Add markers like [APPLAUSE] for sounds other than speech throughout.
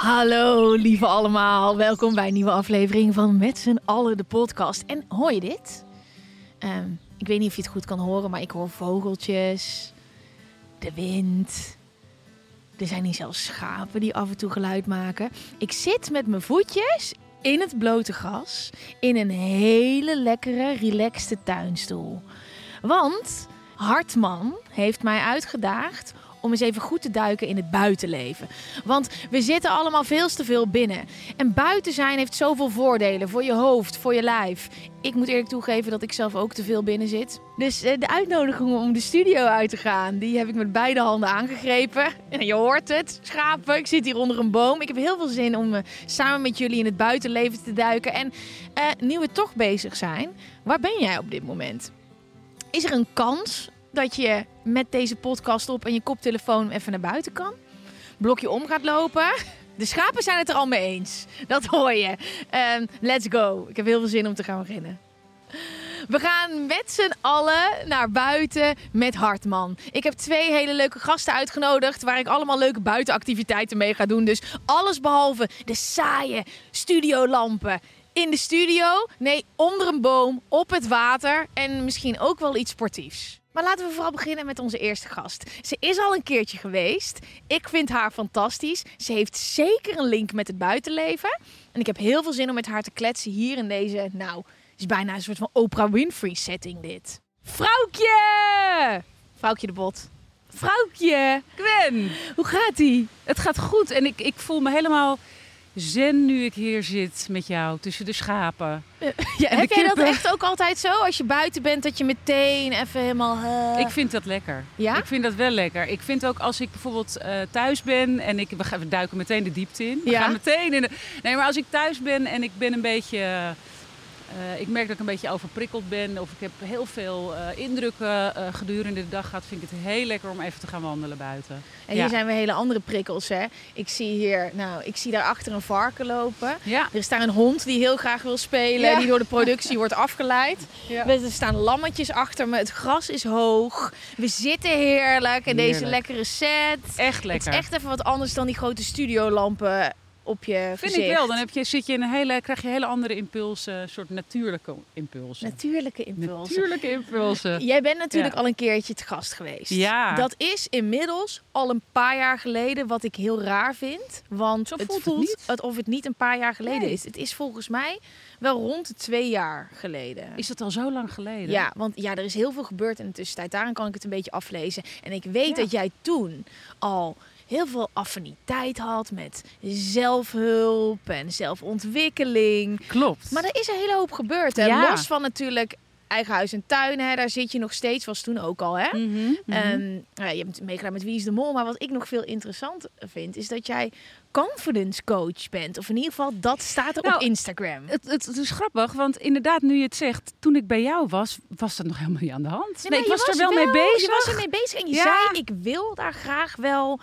Hallo lieve allemaal, welkom bij een nieuwe aflevering van Met z'n allen de podcast. En hoor je dit? Ehm, ik weet niet of je het goed kan horen, maar ik hoor vogeltjes, de wind. Er zijn hier zelfs schapen die af en toe geluid maken. Ik zit met mijn voetjes in het blote gras in een hele lekkere, relaxte tuinstoel. Want Hartman heeft mij uitgedaagd om eens even goed te duiken in het buitenleven. Want we zitten allemaal veel te veel binnen. En buiten zijn heeft zoveel voordelen voor je hoofd, voor je lijf. Ik moet eerlijk toegeven dat ik zelf ook te veel binnen zit. Dus eh, de uitnodiging om de studio uit te gaan, die heb ik met beide handen aangegrepen. En [LAUGHS] je hoort het, schapen. Ik zit hier onder een boom. Ik heb heel veel zin om eh, samen met jullie in het buitenleven te duiken. En eh, nu we toch bezig zijn, waar ben jij op dit moment? Is er een kans dat je met deze podcast op en je koptelefoon even naar buiten kan? Blokje om gaat lopen? De schapen zijn het er al mee eens. Dat hoor je. Ehm, let's go. Ik heb heel veel zin om te gaan beginnen. We gaan met z'n allen naar buiten met Hartman. Ik heb twee hele leuke gasten uitgenodigd waar ik allemaal leuke buitenactiviteiten mee ga doen. Dus alles behalve de saaie studiolampen in de studio. Nee, onder een boom, op het water en misschien ook wel iets sportiefs. Maar laten we vooral beginnen met onze eerste gast. Ze is al een keertje geweest. Ik vind haar fantastisch. Ze heeft zeker een link met het buitenleven. En ik heb heel veel zin om met haar te kletsen hier in deze, nou, het is bijna een soort van Oprah Winfrey setting dit. Vrouwtje! Vrouwtje de Bot. Vrouwtje! Gwen, Hoe gaat ie? het gaat goed en ik, ik voel me helemaal zen nu ik hier zit met jou tussen de schapen. [LAUGHS] Ja, En heb de jij dat echt ook altijd zo? Als je buiten bent, dat je meteen even helemaal... eh, Ik vind dat lekker. Ja? Ik vind dat wel lekker. Ik vind ook als ik bijvoorbeeld eh, thuis ben en ik, we, gaan, we duiken meteen de diepte in. We Ja? gaan meteen in de, nee, maar als ik thuis ben en ik ben een beetje... eh, ik merk dat ik een beetje overprikkeld ben of ik heb heel veel eh, indrukken eh, gedurende de dag gehad. Vind ik het heel lekker om even te gaan wandelen buiten. En hier zijn weer hele andere prikkels, hè? Ik zie hier, nou, ik zie daar achter een varken lopen. Ja. Er is daar een hond die heel graag wil spelen, Ja. die door de productie wordt afgeleid. Ja. Er staan lammetjes achter me, het gras is hoog. We zitten heerlijk in deze lekkere set. Echt Het lekker. is echt even wat anders dan die grote studiolampen op je Vind gezicht. ik wel. Dan heb je, zit je in een hele, krijg je hele andere impulsen, een soort natuurlijke impulsen. Natuurlijke impulsen. Natuurlijke impulsen. [LAUGHS] Jij bent natuurlijk Ja. al een keertje te gast geweest. Ja. Dat is inmiddels al een paar jaar geleden, wat ik heel raar vind. Want Zo het voelt het niet. alsof het niet een paar jaar geleden Nee. is. Het is volgens mij wel rond de twee jaar geleden. Is dat al zo lang geleden? Ja, want ja, er is heel veel gebeurd in de tussentijd. Daarin kan ik het een beetje aflezen. En ik weet Ja. dat jij toen al heel veel affiniteit had met zelfhulp en zelfontwikkeling. Klopt. Maar er is een hele hoop gebeurd. Hè? Ja. Los van natuurlijk eigen huis en tuin. Hè? Daar zit je nog steeds, was toen ook al. Hè? Mhm, mhm. Ehm, ja, je hebt meegedaan met Wie is de Mol. Maar wat ik nog veel interessanter vind, is dat jij confidence coach bent. Of in ieder geval, dat staat er op Nou, Instagram. het, het, het is grappig, want inderdaad, nu je het zegt, toen ik bij jou was, was dat nog helemaal niet aan de hand. Nee, ik je was, er wel, mee Je bezig. was er mee bezig en je Ja. zei, ik wil daar graag wel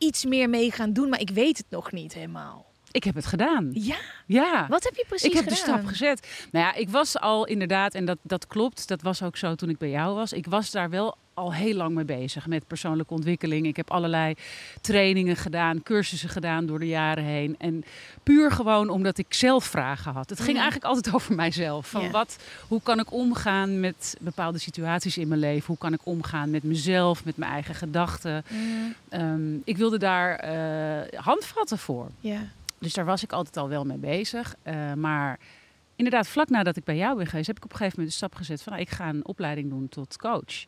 iets meer mee gaan doen. Maar ik weet het nog niet helemaal. Ik heb het gedaan. Ja, Ja. wat heb je precies ik heb gedaan? de stap gezet. Nou ja, ik was al inderdaad, en dat, dat klopt, dat was ook zo toen ik bij jou was. Ik was daar wel al heel lang mee bezig met persoonlijke ontwikkeling. Ik heb allerlei trainingen gedaan, cursussen gedaan door de jaren heen. En puur gewoon omdat ik zelf vragen had. Het ging eigenlijk altijd over mijzelf. Van wat, hoe kan ik omgaan met bepaalde situaties in mijn leven? Hoe kan ik omgaan met mezelf, met mijn eigen gedachten? Mm, Ehm, ik wilde daar eh, handvatten voor. ja. Dus daar was ik altijd al wel mee bezig. Eh, maar inderdaad, vlak nadat ik bij jou ben geweest, heb ik op een gegeven moment de stap gezet van nou, ik ga een opleiding doen tot coach.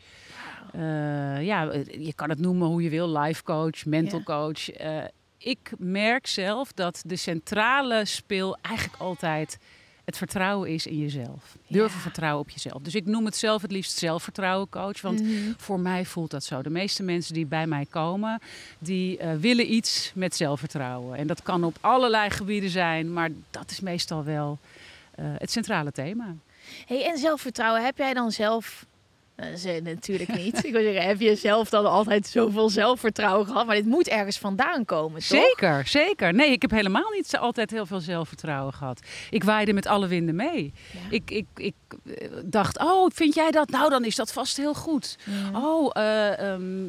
Eh, ja, je kan het noemen hoe je wil, life coach, mental coach. Eh, ik merk zelf dat de centrale speel eigenlijk altijd het vertrouwen is in jezelf. Durven Ja. vertrouwen op jezelf. Dus ik noem het zelf het liefst zelfvertrouwen coach. Want Mhm. voor mij voelt dat zo. De meeste mensen die bij mij komen, die eh, willen iets met zelfvertrouwen. En dat kan op allerlei gebieden zijn, maar dat is meestal wel eh, het centrale thema. Hey, en zelfvertrouwen, heb jij dan zelf... eh, ze- natuurlijk niet. Ik wil zeggen, heb je zelf dan altijd zoveel zelfvertrouwen gehad? Maar dit moet ergens vandaan komen, toch? Zeker, zeker. Nee, ik heb helemaal niet zo altijd heel veel zelfvertrouwen gehad. Ik waaide met alle winden mee. Ja. Ik, ik, ik eh, dacht, oh, vind jij dat? Nou, dan is dat vast heel goed. Ja. Oh, eh, ehm,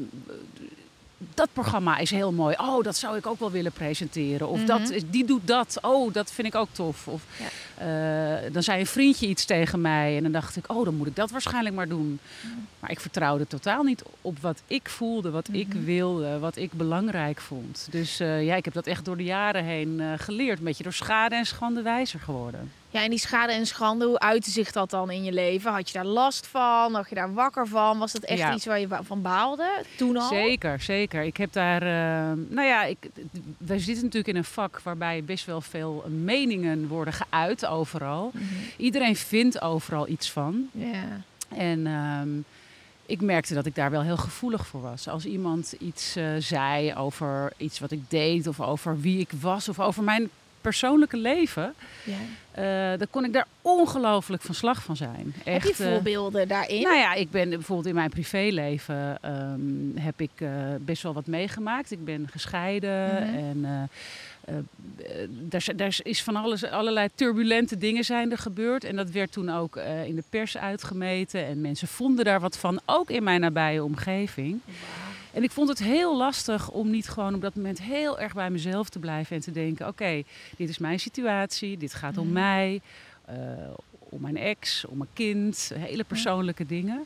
dat programma is heel mooi. Oh, dat zou ik ook wel willen presenteren. Of dat, Mhm. die doet dat. Oh, dat vind ik ook tof. Of Ja. eh, dan zei een vriendje iets tegen mij. En dan dacht ik, oh, dan moet ik dat waarschijnlijk maar doen. Mhm. Maar ik vertrouwde totaal niet op wat ik voelde, wat ik Mhm. wilde, wat ik belangrijk vond. Dus eh, ja, ik heb dat echt door de jaren heen eh, geleerd. Een beetje door schade en schande wijzer geworden. Ja, en die schade en schande, hoe uitte zich dat dan in je leven? Had je daar last van? Lag je daar wakker van? Was dat echt Ja. iets waar je van baalde toen al? Zeker, zeker. Ik heb daar, eh, nou ja, ik, wij zitten natuurlijk in een vak waarbij best wel veel meningen worden geuit overal. Mhm. Iedereen vindt overal iets van. Ja. En ehm, ik merkte dat ik daar wel heel gevoelig voor was. Als iemand iets eh, zei over iets wat ik deed, of over wie ik was, of over mijn persoonlijke leven, ja. eh, dan kon ik daar ongelooflijk van slag van zijn. Heb je Echt, eh, voorbeelden daarin? nou ja, ik ben bijvoorbeeld in mijn privéleven ehm, heb ik eh, best wel wat meegemaakt. Ik ben gescheiden Mhm. en daar, is- daar is van alles, allerlei turbulente dingen zijn er gebeurd. En dat werd toen ook in de pers uitgemeten. En mensen vonden daar wat van, ook in mijn nabije omgeving. En ik vond het heel lastig om niet gewoon op dat moment heel erg bij mezelf te blijven en te denken: oké, dit is mijn situatie, dit gaat om Mhm. mij, eh, om mijn ex, om mijn kind, hele persoonlijke dingen.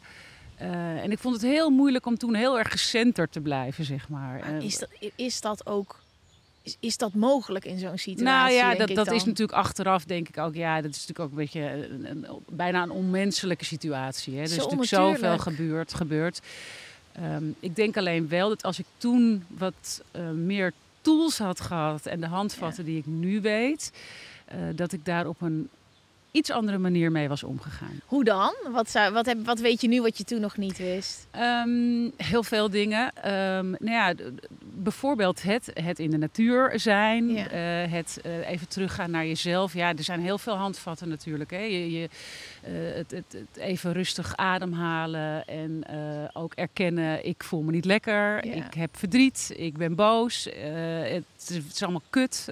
Eh, en ik vond het heel moeilijk om toen heel erg gecenterd te blijven, zeg maar. Maar is, dat, is dat ook... Is, is dat mogelijk in zo'n situatie? nou ja, dat, dat is natuurlijk achteraf, denk ik ook. Ja, dat is natuurlijk ook een beetje een, een- bijna een onmenselijke situatie. Hè. Er is natuurlijk zoveel gebeurd. gebeurd. Ehm, ik denk alleen wel dat als ik toen wat eh, meer tools had gehad en de handvatten die ik nu weet, eh, dat ik daar op een iets andere manier mee was omgegaan. Hoe dan? Wat, zou, wat, heb, wat weet je nu wat je toen nog niet wist? Ehm, heel veel dingen. Ehm, nou ja, bijvoorbeeld het, het in de natuur zijn. Ja. eh, het even teruggaan naar jezelf. Ja, er zijn heel veel handvatten natuurlijk. Hè. Je, je, eh, het, het, het even rustig ademhalen. En eh, ook erkennen, ik voel me niet lekker. Ja. Ik heb verdriet. Ik ben boos. eh, het, is- het is allemaal kut.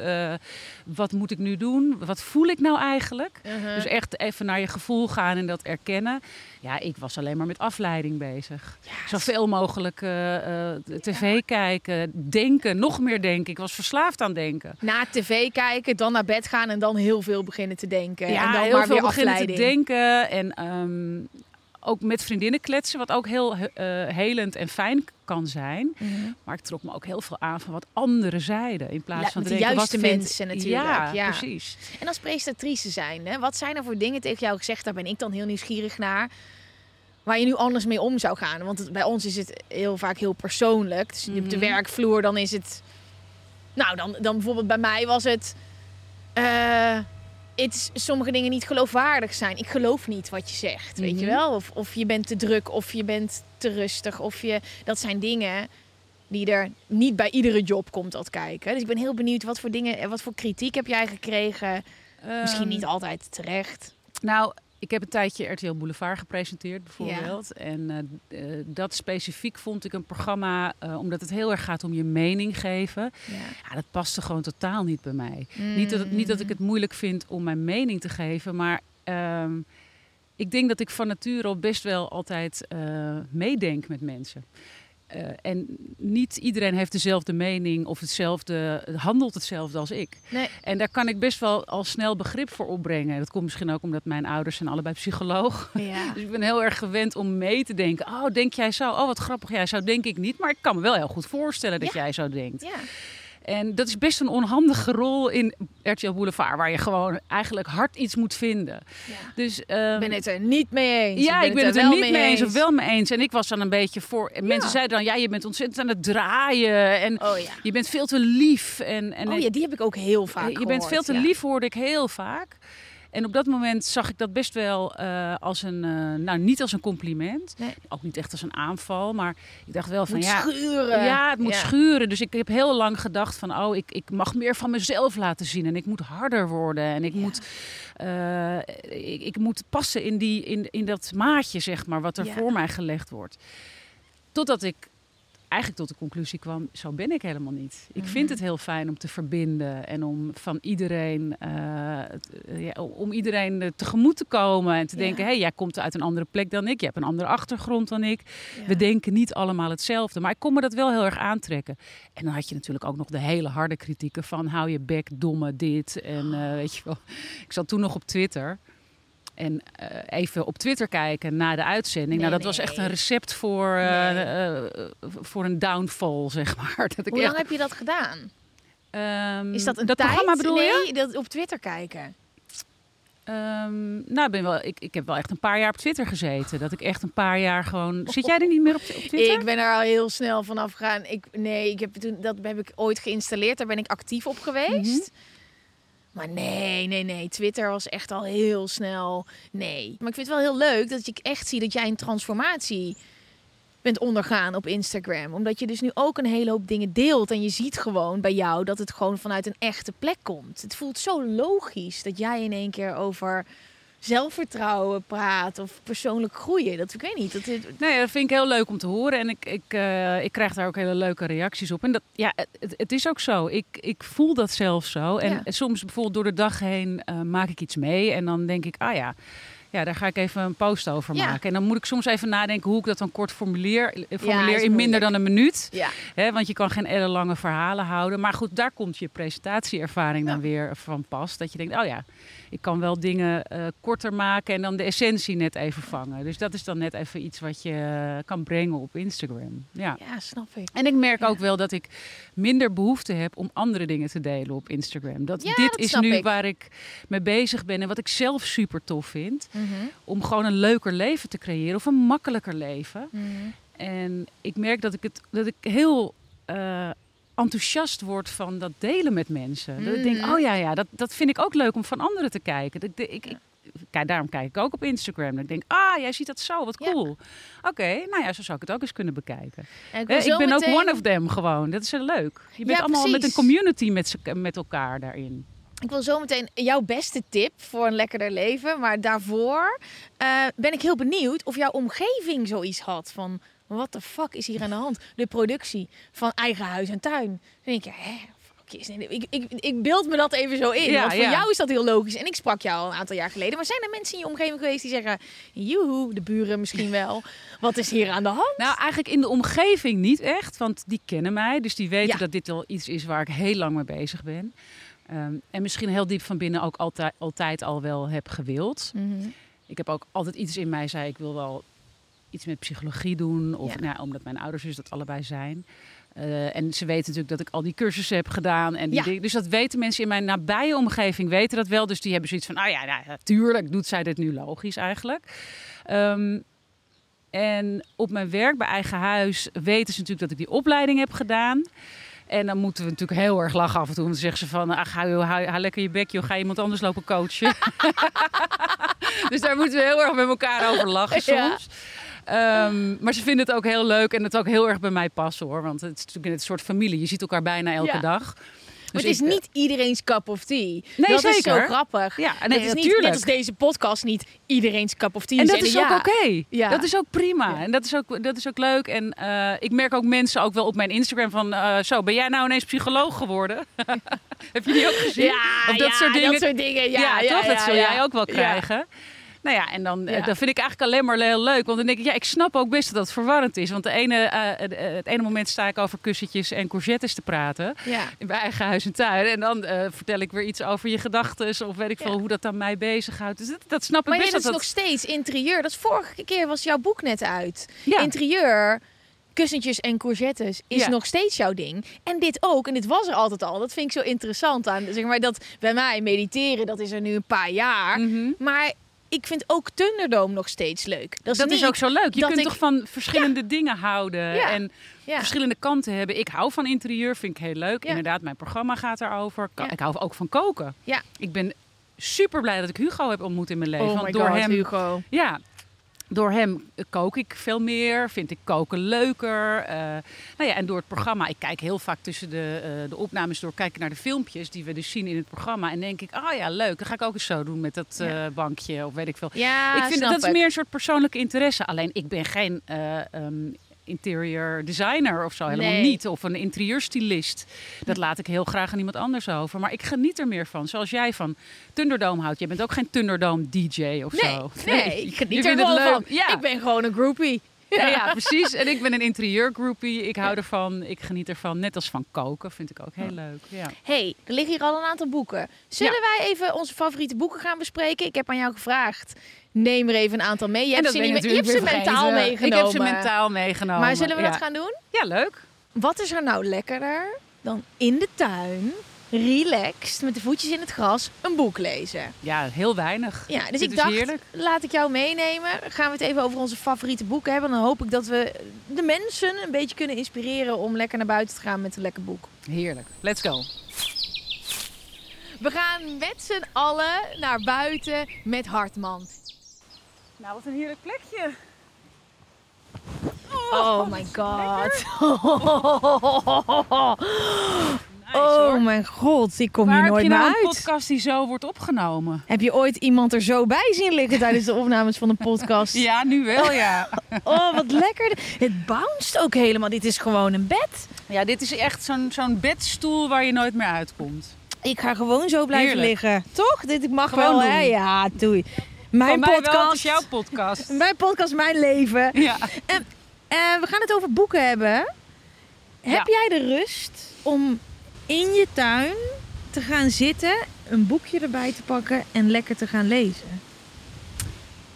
wat moet ik nu doen? Wat voel ik nou eigenlijk? Uh-huh. Dus echt even naar je gevoel gaan en dat erkennen. Ja, ik was alleen maar met afleiding bezig. Ja, Zoveel mogelijk eh, eh, tv kijken, denken, nog meer denken. Ik was verslaafd aan denken. Na tv kijken, dan naar bed gaan en dan heel veel beginnen te denken. ja, en dan heel maar veel weer beginnen afleiding. te denken. En ehm, ook met vriendinnen kletsen, wat ook heel eh, helend en fijn kan zijn. Mhm. Maar ik trok me ook heel veel aan van wat anderen zeiden. In plaats van de denken, juiste wat vindt- mensen natuurlijk, Ja, ja. precies. En als presentatrice zijn, hè, wat zijn er voor dingen tegen jou gezegd? Daar ben ik dan heel nieuwsgierig naar. Waar je nu anders mee om zou gaan. Want het- bij ons is het heel vaak heel persoonlijk. Dus op de Mhm. werkvloer dan is het... Nou, dan, dan bijvoorbeeld bij mij was het... is sommige dingen niet geloofwaardig zijn. Ik geloof niet wat je zegt, weet je Mhm. wel? Of, of je bent te druk, of je bent te rustig. Of je, dat zijn dingen die er niet bij iedere job komt dat kijken. Dus ik ben heel benieuwd wat voor dingen en wat voor kritiek heb jij gekregen? Misschien Ehm, niet altijd terecht. Nou, ik heb een tijdje RTL Boulevard gepresenteerd bijvoorbeeld. En eh, eh, dat specifiek vond ik een programma, eh, omdat het heel erg gaat om je mening geven. Ja. Ja, dat paste gewoon totaal niet bij mij. Niet, dat, het- niet dat ik het moeilijk vind om mijn mening te geven, maar ehm, ik denk dat ik van nature al best wel altijd meedenk met mensen. Eh, en niet iedereen heeft dezelfde mening of hetzelfde, handelt hetzelfde als ik. Nee. En daar kan ik best wel al snel begrip voor opbrengen. Dat komt misschien ook omdat mijn ouders zijn allebei psycholoog. Ja. [LAUGHS] Dus ik ben heel erg gewend om mee te denken. Oh, denk jij zo? Oh, wat grappig. Jij zo denk ik niet. Maar ik kan me wel heel goed voorstellen dat Ja. jij zo denkt. ja. En dat is best een onhandige rol in RTL Boulevard. Waar je gewoon eigenlijk hard iets moet vinden. Ja. Dus, Ik ehm, ben het er niet mee eens. ja, ik ben het er niet mee eens of wel mee eens. En ik was dan een beetje voor. En mensen zeiden dan: ja, je bent ontzettend aan het draaien. En Oh ja. je bent veel te lief. En, en Oh ja, die heb ik ook heel vaak je bent veel te lief, hoorde ik heel vaak. En op dat moment zag ik dat best wel eh, als een, eh, nou niet als een compliment. Nee. Ook niet echt als een aanval, maar ik dacht wel van Moet ja. schuren. Ja, het moet Ja. schuren. Dus ik heb heel lang gedacht van, oh, ik, ik mag meer van mezelf laten zien. En ik moet harder worden. En ik, Ja. moet, eh, ik, ik moet passen in, die, in, in dat maatje, zeg maar, wat er voor mij gelegd wordt. Totdat ik eigenlijk tot de conclusie kwam, zo ben ik helemaal niet. Ik vind Mhm. het heel fijn om te verbinden en om van iedereen, eh, ja, om iedereen eh, tegemoet te komen en te Ja. denken, hé, hey, jij komt uit een andere plek dan ik, je hebt een andere achtergrond dan ik. Ja. We denken niet allemaal hetzelfde, maar ik kon me dat wel heel erg aantrekken. En dan had je natuurlijk ook nog de hele harde kritieken van hou je bek, domme dit. En eh, weet je wel, ik zat toen nog op Twitter. En eh, even op Twitter kijken na de uitzending. Nee, nou, dat nee. was echt een recept voor, eh, Nee. eh, voor een downfall, [LAUGHS] zeg maar. Dat ik Hoe echt, lang heb je dat gedaan? Ehm, Is dat een dat tijd? programma bedoel je? nee, dat op Twitter kijken. Ehm, nou, ik ben wel, ik, ik heb wel echt een paar jaar op Twitter gezeten. Dat ik echt een paar jaar gewoon. [LAUGHS] Zit jij er niet meer op, op Twitter? Ik ben er al heel snel vanaf gegaan. Ik, nee, ik heb toen, dat heb ik ooit geïnstalleerd. Daar ben ik actief op geweest. Mhm. Maar nee, nee, nee. Twitter was echt al heel snel. Nee. Maar ik vind het wel heel leuk dat ik echt zie dat jij een transformatie bent ondergaan op Instagram. Omdat je dus nu ook een hele hoop dingen deelt. En je ziet gewoon bij jou dat het gewoon vanuit een echte plek komt. Het voelt zo logisch dat jij in één keer over zelfvertrouwen praat of persoonlijk groeien. Dat ik weet niet. Dat, Nee, dat vind ik heel leuk om te horen. En ik, ik, eh, ik krijg daar ook hele leuke reacties op. En dat, ja, het, het is ook zo. Ik, ik voel dat zelf zo. En Ja. soms bijvoorbeeld door de dag heen eh, maak ik iets mee. En dan denk ik, ah ja, ja, daar ga ik even een post over Ja. maken. En dan moet ik soms even nadenken hoe ik dat dan kort formuleer. eh, Formuleer in minder dan een minuut. ja. Hè, want je kan geen ellenlange verhalen houden. Maar goed, daar komt je presentatieervaring dan weer van pas. Dat je denkt, oh ja, ik kan wel dingen eh, korter maken en dan de essentie net even vangen. Dus dat is dan net even iets wat je eh, kan brengen op Instagram. Ja. ja, snap ik. En ik merk ook wel dat ik minder behoefte heb om andere dingen te delen op Instagram. Dat dit dat is nu ik. waar ik mee bezig ben en wat ik zelf super tof vind. Mhm. Om gewoon een leuker leven te creëren of een makkelijker leven. Mhm. En ik merk dat ik, het, dat ik heel eh, enthousiast word van dat delen met mensen. Dat ik denk, Mhm. oh ja, ja dat, dat vind ik ook leuk om van anderen te kijken. Dat, ik, ik, kijk, daarom kijk ik ook op Instagram. Dat ik denk, ah, jij ziet dat zo, wat Ja. cool. Oké, nou ja, zo zou ik het ook eens kunnen bekijken. En ik, Eh, ik ben ook one of them gewoon. Dat is heel leuk. Je bent allemaal met een community met, met elkaar daarin. Ik wil zo meteen jouw beste tip voor een lekkerder leven. Maar daarvoor eh, ben ik heel benieuwd of jouw omgeving zoiets had van... Wat de fuck is hier aan de hand? De productie van eigen huis en tuin. Dan denk je, hè? Ik, ik, ik beeld me dat even zo in. Ja, want voor ja. jou is dat heel logisch. En ik sprak jou al een aantal jaar geleden. Maar zijn er mensen in je omgeving geweest die zeggen... Joehoe, de buren misschien wel. Wat is hier aan de hand? Nou, eigenlijk in de omgeving niet echt, want die kennen mij. Dus die weten Ja. dat dit wel iets is waar ik heel lang mee bezig ben. Ehm, en misschien heel diep van binnen ook altijd, altijd al wel heb gewild. Mhm. Ik heb ook altijd iets in mij zei, ik wil wel iets met psychologie doen. Of Ja. nou, omdat mijn ouders dus dat allebei zijn. Eh, en ze weten natuurlijk dat ik al die cursussen heb gedaan. En die Ja. dingen. Dus dat weten mensen in mijn nabije omgeving weten dat wel. Dus die hebben zoiets van, oh ja, nou, natuurlijk doet zij dit nu logisch eigenlijk. Ehm, en op mijn werk bij eigen huis weten ze natuurlijk dat ik die opleiding heb gedaan. En dan moeten we natuurlijk heel erg lachen af en toe. Want dan zeggen ze van, ach, hou, hou, hou lekker je bek, joh. Ga iemand anders lopen coachen. [LAUGHS] dus daar moeten we heel erg met elkaar over lachen Ja. soms. Ehm, maar ze vinden het ook heel leuk en het ook heel erg bij mij passen hoor. Want het is natuurlijk een soort familie. Je ziet elkaar bijna elke Ja. dag. Maar Dus het is ik- niet iedereen's cup of tea. Nee, dat is zo zeker. grappig. Ja, en Nee, het is is niet net natuurlijk. als deze podcast niet iedereen's cup of tea. En dat is ook Ja. oké. Ja. Dat is ook prima. En dat is ook, dat is ook leuk. En eh, ik merk ook mensen ook wel op mijn Instagram van... eh, zo, ben jij nou ineens psycholoog geworden? [LAUGHS] Heb je die ook gezien? Ja, Of dat ja, soort dingen. dat soort dingen. Ja, Ja, ja, toch? dat zul ja. jij ook wel Ja. krijgen. Nou ja, en dan, eh, Ja. dan vind ik eigenlijk alleen maar heel leuk. Want dan denk ik, ja, ik snap ook best dat het verwarrend is. Want de ene, eh, eh, het ene moment sta ik over kussentjes en courgettes te praten. Ja. In mijn eigen huis en tuin. En dan vertel ik weer iets over je gedachten. Of weet ik veel Ja. hoe dat dan mij bezighoudt. Dus dat, dat snap ik Maar best. dit is dat nog steeds interieur. Dat is vorige keer was jouw boek net uit. Ja. Interieur, kussentjes en courgettes is Ja. nog steeds jouw ding. En dit ook. En dit was er altijd al. Dat vind ik zo interessant aan. Zeg maar dat bij mij mediteren, dat is er nu een paar jaar. Mhm. Maar ik vind ook Thunderdome nog steeds leuk. Dat is, Dat is niet ook zo leuk. Je kunt ik- toch van verschillende dingen houden. Ja. En Ja. verschillende kanten hebben. Ik hou van interieur, vind ik heel leuk. Inderdaad, mijn programma gaat Ja. Ik hou ook van koken. Ja. Ik ben super blij dat ik Hugo heb ontmoet in mijn leven. Oh want my door god, hem, Hugo. Ja, door hem kook ik veel meer, vind ik koken leuker. Eh, nou ja, en door het programma, ik kijk heel vaak tussen de, eh, de opnames door kijken naar de filmpjes die we dus zien in het programma. En denk ik, ah ja, leuk, dat ga ik ook eens zo doen met dat eh, bankje of weet ik veel. Ja, ik vind dat is meer een soort persoonlijke interesse. Alleen ik ben geen eh, ehm, interior designer of zo, helemaal Nee. niet. Of een interieurstylist. Dat laat ik heel graag aan iemand anders over. Maar ik geniet er meer van. Zoals jij van Thunderdome houdt. Je bent ook geen Thunderdome DJ of Nee, zo. nee, ik je geniet er gewoon van. Ja. Ik ben gewoon een groupie. Ja, ja, [LAUGHS] precies. En ik ben een interieurgroupie. Ik hou ervan. Ik geniet ervan. Net als van koken. Vind ik ook heel leuk. Ja. hey, er liggen hier al een aantal boeken. Zullen wij even onze favoriete boeken gaan bespreken? Ik heb aan jou gevraagd. Neem er even een aantal mee. Je hebt ze, niet je hebt ze mentaal meegenomen. Ik heb ze mentaal meegenomen. Maar zullen we ja. dat gaan doen? Ja, leuk. Wat is er nou lekkerder dan in de tuin, relaxed, met de voetjes in het gras, een boek lezen? Ja, heel weinig. Ja, dus Dit ik dacht, heerlijk. laat ik jou meenemen. Gaan we het even over onze favoriete boeken hebben. Dan hoop ik dat we de mensen een beetje kunnen inspireren om lekker naar buiten te gaan met een lekker boek. Heerlijk. Let's go. We gaan met z'n allen naar buiten met Hartman. Nou, wat een heerlijk plekje. Oh my god. [LAUGHS] [LAUGHS] Nice, Oh hoor. mijn god, ik kom Waar hier heb nooit je meer nou een uit. podcast die zo wordt opgenomen? Heb je ooit iemand er zo bij zien liggen tijdens de [LAUGHS] opnames van de podcast? Ja, nu wel, ja. Oh, wat lekker. Het bounced ook helemaal. Dit is gewoon een bed. Ja, dit is echt zo'n zo'n bedstoel waar je nooit meer uitkomt. Ik ga gewoon zo blijven Heerlijk. liggen. Toch? Dit ik mag Gewoon wel, hè? Ja, doei. Mijn mij podcast. is jouw podcast. [LAUGHS] Mijn podcast, mijn leven. Ja. Eh, we gaan het over boeken hebben. Heb jij de rust om in je tuin te gaan zitten, een boekje erbij te pakken en lekker te gaan lezen?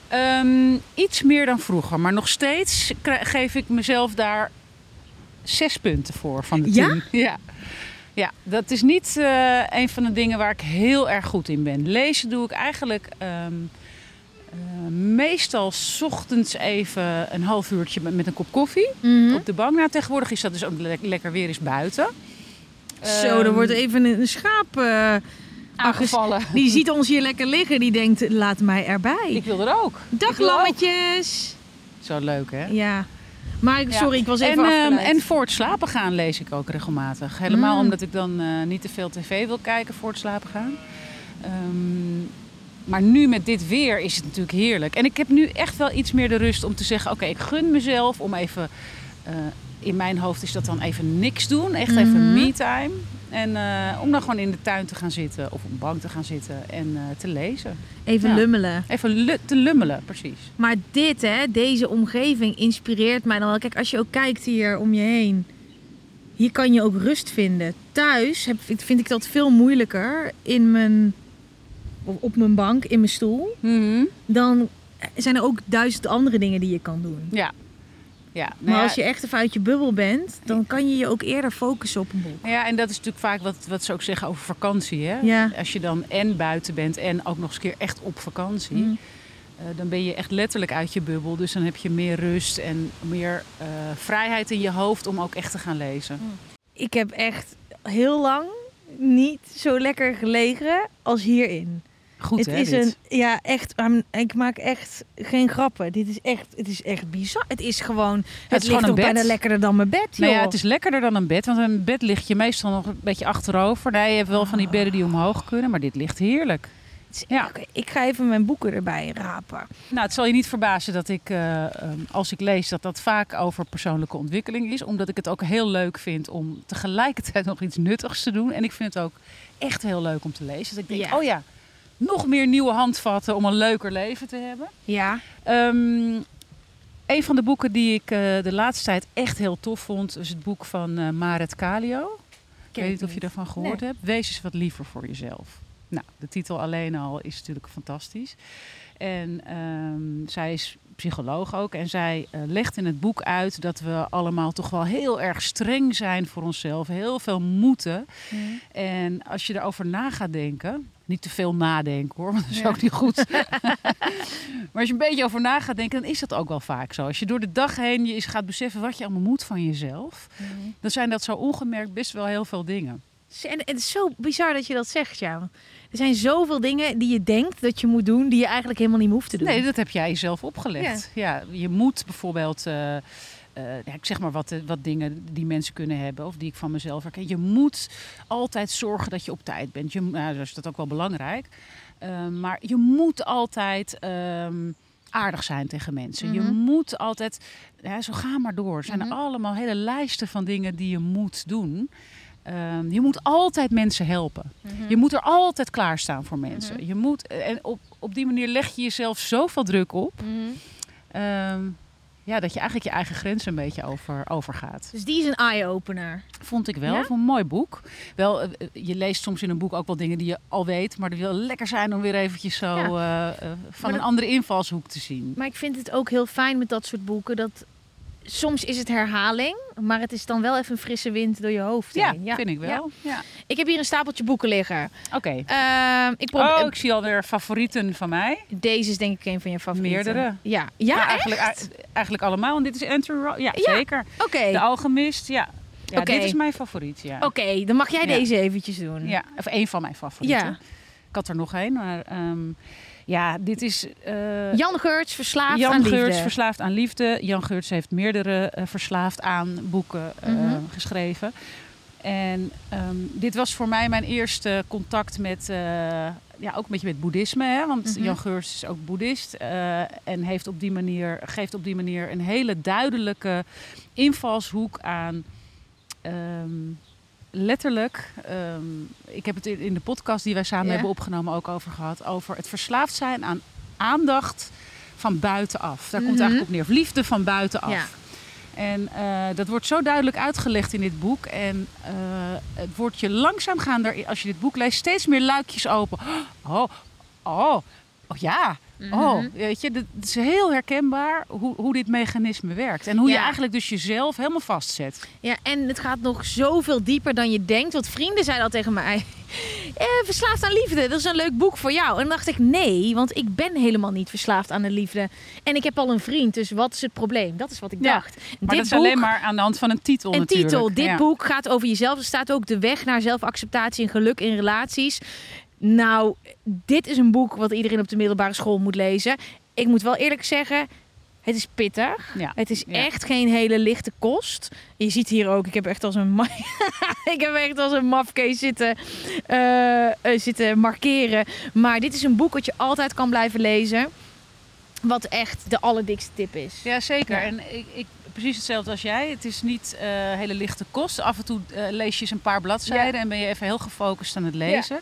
Ehm, iets meer dan vroeger, maar nog steeds geef ik mezelf daar zes punten voor van de Ja? tien. [LAUGHS] Ja? Ja, dat is niet eh, een van de dingen waar ik heel erg goed in ben. Lezen doe ik eigenlijk ehm, eh, meestal 's ochtends even een half uurtje met, met een kop koffie op de bank. Nou, tegenwoordig is dat dus ook le- lekker weer eens buiten. Zo, er Ehm, wordt even een schaap eh, aangevallen. [LAUGHS] Die ziet ons hier lekker liggen. Die denkt, laat mij erbij. Ik wil er ook. Dag ook. lammetjes. Zo leuk, hè? Ja. Maar ik- Ja. sorry, ik was even en, ehm, afgeleid. en voor het slapen gaan lees ik ook regelmatig. Helemaal Mm. omdat ik dan eh, niet te veel tv wil kijken voor het slapen gaan. Ehm, maar nu met dit weer is het natuurlijk heerlijk. En ik heb nu echt wel iets meer de rust om te zeggen... oké, ik gun mezelf om even... eh, in mijn hoofd is dat dan even niks doen. Echt even Mhm. me-time. En eh, om dan gewoon in de tuin te gaan zitten of op een bank te gaan zitten en eh, te lezen. Even Ja. lummelen. Even lu- te lummelen, precies. Maar dit, hè, deze omgeving inspireert mij dan wel. Kijk, als je ook kijkt hier om je heen. Hier kan je ook rust vinden. Thuis heb, vind ik dat veel moeilijker in mijn, op mijn bank, in mijn stoel. Mhm. Dan zijn er ook duizend andere dingen die je kan doen. Ja. Ja, nou Maar ja, als je echt even uit je bubbel bent, dan kan je je ook eerder focussen op een boek. Ja, en dat is natuurlijk vaak wat, wat ze ook zeggen over vakantie. Hè? Ja. Als je dan en buiten bent en ook nog eens een keer echt op vakantie. Mm. eh, dan ben je echt letterlijk uit je bubbel. Dus dan heb je meer rust en meer eh, vrijheid in je hoofd om ook echt te gaan lezen. Ik heb echt heel lang niet zo lekker gelegen als hierin. Goed het hè, is dit? een, ja, echt. I'm- Ik maak echt geen grappen. Dit is echt, het is echt bizar. Het is gewoon, het, is ligt gewoon een toch bed. bijna lekkerder dan mijn bed, joh. Nou ja, het is lekkerder dan een bed. Want een bed ligt je meestal nog een beetje achterover. Nee, je hebt wel van die bedden die omhoog kunnen. Maar dit ligt heerlijk. Ja. Ik ga even mijn boeken erbij rapen. Nou, het zal je niet verbazen dat ik, eh, ehm, als ik lees, dat dat vaak over persoonlijke ontwikkeling is. Omdat ik het ook heel leuk vind om tegelijkertijd nog iets nuttigs te doen. En ik vind het ook echt heel leuk om te lezen. Dus ik denk, Ja. oh ja, nog meer nieuwe handvatten om een leuker leven te hebben. Ja. Ehm, een van de boeken die ik eh, de laatste tijd echt heel tof vond, is het boek van eh, Maret Kalio. Ik weet niet of je daarvan gehoord hebt. Wees eens wat liever voor jezelf. Nou, de titel alleen al is natuurlijk fantastisch. En ehm, zij is psycholoog ook. En zij eh, legt in het boek uit dat we allemaal toch wel heel erg streng zijn voor onszelf. Heel veel moeten. En als je erover na gaat denken, niet te veel nadenken hoor, want dat is Ja. ook niet goed. [LAUGHS] maar als je een beetje over na gaat denken, dan is dat ook wel vaak zo. Als je door de dag heen je eens gaat beseffen wat je allemaal moet van jezelf, dan zijn dat zo ongemerkt best wel heel veel dingen. En het is zo bizar dat je dat zegt, ja. Er zijn zoveel dingen die je denkt dat je moet doen, die je eigenlijk helemaal niet hoeft te doen. Nee, dat heb jij jezelf opgelegd. Ja, je moet bijvoorbeeld, eh, eh, ja, ik zeg maar wat, eh, wat dingen die mensen kunnen hebben of die ik van mezelf herken. Je moet altijd zorgen dat je op tijd bent. Je, nou, dat is dat ook wel belangrijk. Eh, maar je moet altijd ehm, aardig zijn tegen mensen. Je Mhm. moet altijd, ja, zo ga maar door. Er zijn Mhm. allemaal hele lijsten van dingen die je moet doen. Ehm, je moet altijd mensen helpen. Mhm. Je moet er altijd klaarstaan voor mensen. Je moet, en op, op die manier leg je jezelf zoveel druk op. Mhm. Ja, dat je eigenlijk je eigen grenzen een beetje over, overgaat. Dus die is een eye-opener. Vond ik wel. Ja? Vond een mooi boek. Wel, eh, eh, je leest soms in een boek ook wel dingen die je al weet. Maar het wil lekker zijn om weer eventjes zo Ja. eh, van een andere invalshoek te zien. Maar ik vind het ook heel fijn met dat soort boeken. Dat soms is het herhaling, maar het is dan wel even een frisse wind door je hoofd Ja, heen. vind ik wel. Ja. Ik heb hier een stapeltje boeken liggen. Oké. Ehm, ik Oh, ik zie alweer favorieten van mij. Deze is denk ik een van je favorieten. Meerdere. Ja, ja Nou, echt? eigenlijk, ei- eigenlijk allemaal. En dit is Andrew Ja, zeker. Oké, De Alchemist, ja. ja. Dit is mijn favoriet, ja. Oké, dan mag jij deze eventjes doen. Ja, of één van mijn favorieten. Ja. Ik had er nog één, maar ehm, ja, dit is... eh, Jan Geurts, Verslaafd Jan aan Liefde. Geurts, Verslaafd aan Liefde. Jan Geurts heeft meerdere eh, Verslaafd aan boeken eh, Mhm. geschreven. En ehm, dit was voor mij mijn eerste contact met, ja, ook een beetje met boeddhisme. Hè? Want Mhm. Jan Geurts is ook boeddhist. en heeft op die manier, geeft op die manier een hele duidelijke invalshoek aan... ehm, letterlijk, ehm, ik heb het in de podcast die wij samen hebben opgenomen ook over gehad. Over het verslaafd zijn aan aandacht van buitenaf. Daar komt het Mhm. eigenlijk op neer. Of liefde van buitenaf. Ja. En eh, dat wordt zo duidelijk uitgelegd in dit boek. En eh, het wordt je langzaam gaan, als je dit boek leest, steeds meer luikjes open. [GASPS] Oh, oh, oh ja. Oh, Mhm. weet je, het is heel herkenbaar hoe, hoe dit mechanisme werkt. En hoe je eigenlijk dus jezelf helemaal vastzet. Ja, en het gaat nog zoveel dieper dan je denkt. Want vrienden zeiden al tegen mij... [LAUGHS] Eh, verslaafd aan liefde, dat is een leuk boek voor jou. En dan dacht ik, nee, want ik ben helemaal niet verslaafd aan de liefde. En ik heb al een vriend, dus wat is het probleem? Dat is wat ik Ja, dacht. Maar Dit dat is boek- alleen maar aan de hand van een titel Een natuurlijk. titel. Dit Ja. boek gaat over jezelf. Er staat ook de weg naar zelfacceptatie en geluk in relaties. Nou, dit is een boek wat iedereen op de middelbare school moet lezen. Ik moet wel eerlijk zeggen, het is pittig. Ja. Het is Ja. echt geen hele lichte kost. Je ziet hier ook, ik heb echt als een, [LAUGHS] ik heb echt als een mafkees zitten, eh, eh, zitten markeren. Maar dit is een boek wat je altijd kan blijven lezen. Wat echt de allerdikste tip is. Ja, zeker. Ja. En ik, ik, precies hetzelfde als jij. Het is niet eh, hele lichte kost. Af en toe lees je eens een paar bladzijden en ben je even heel gefocust aan het lezen.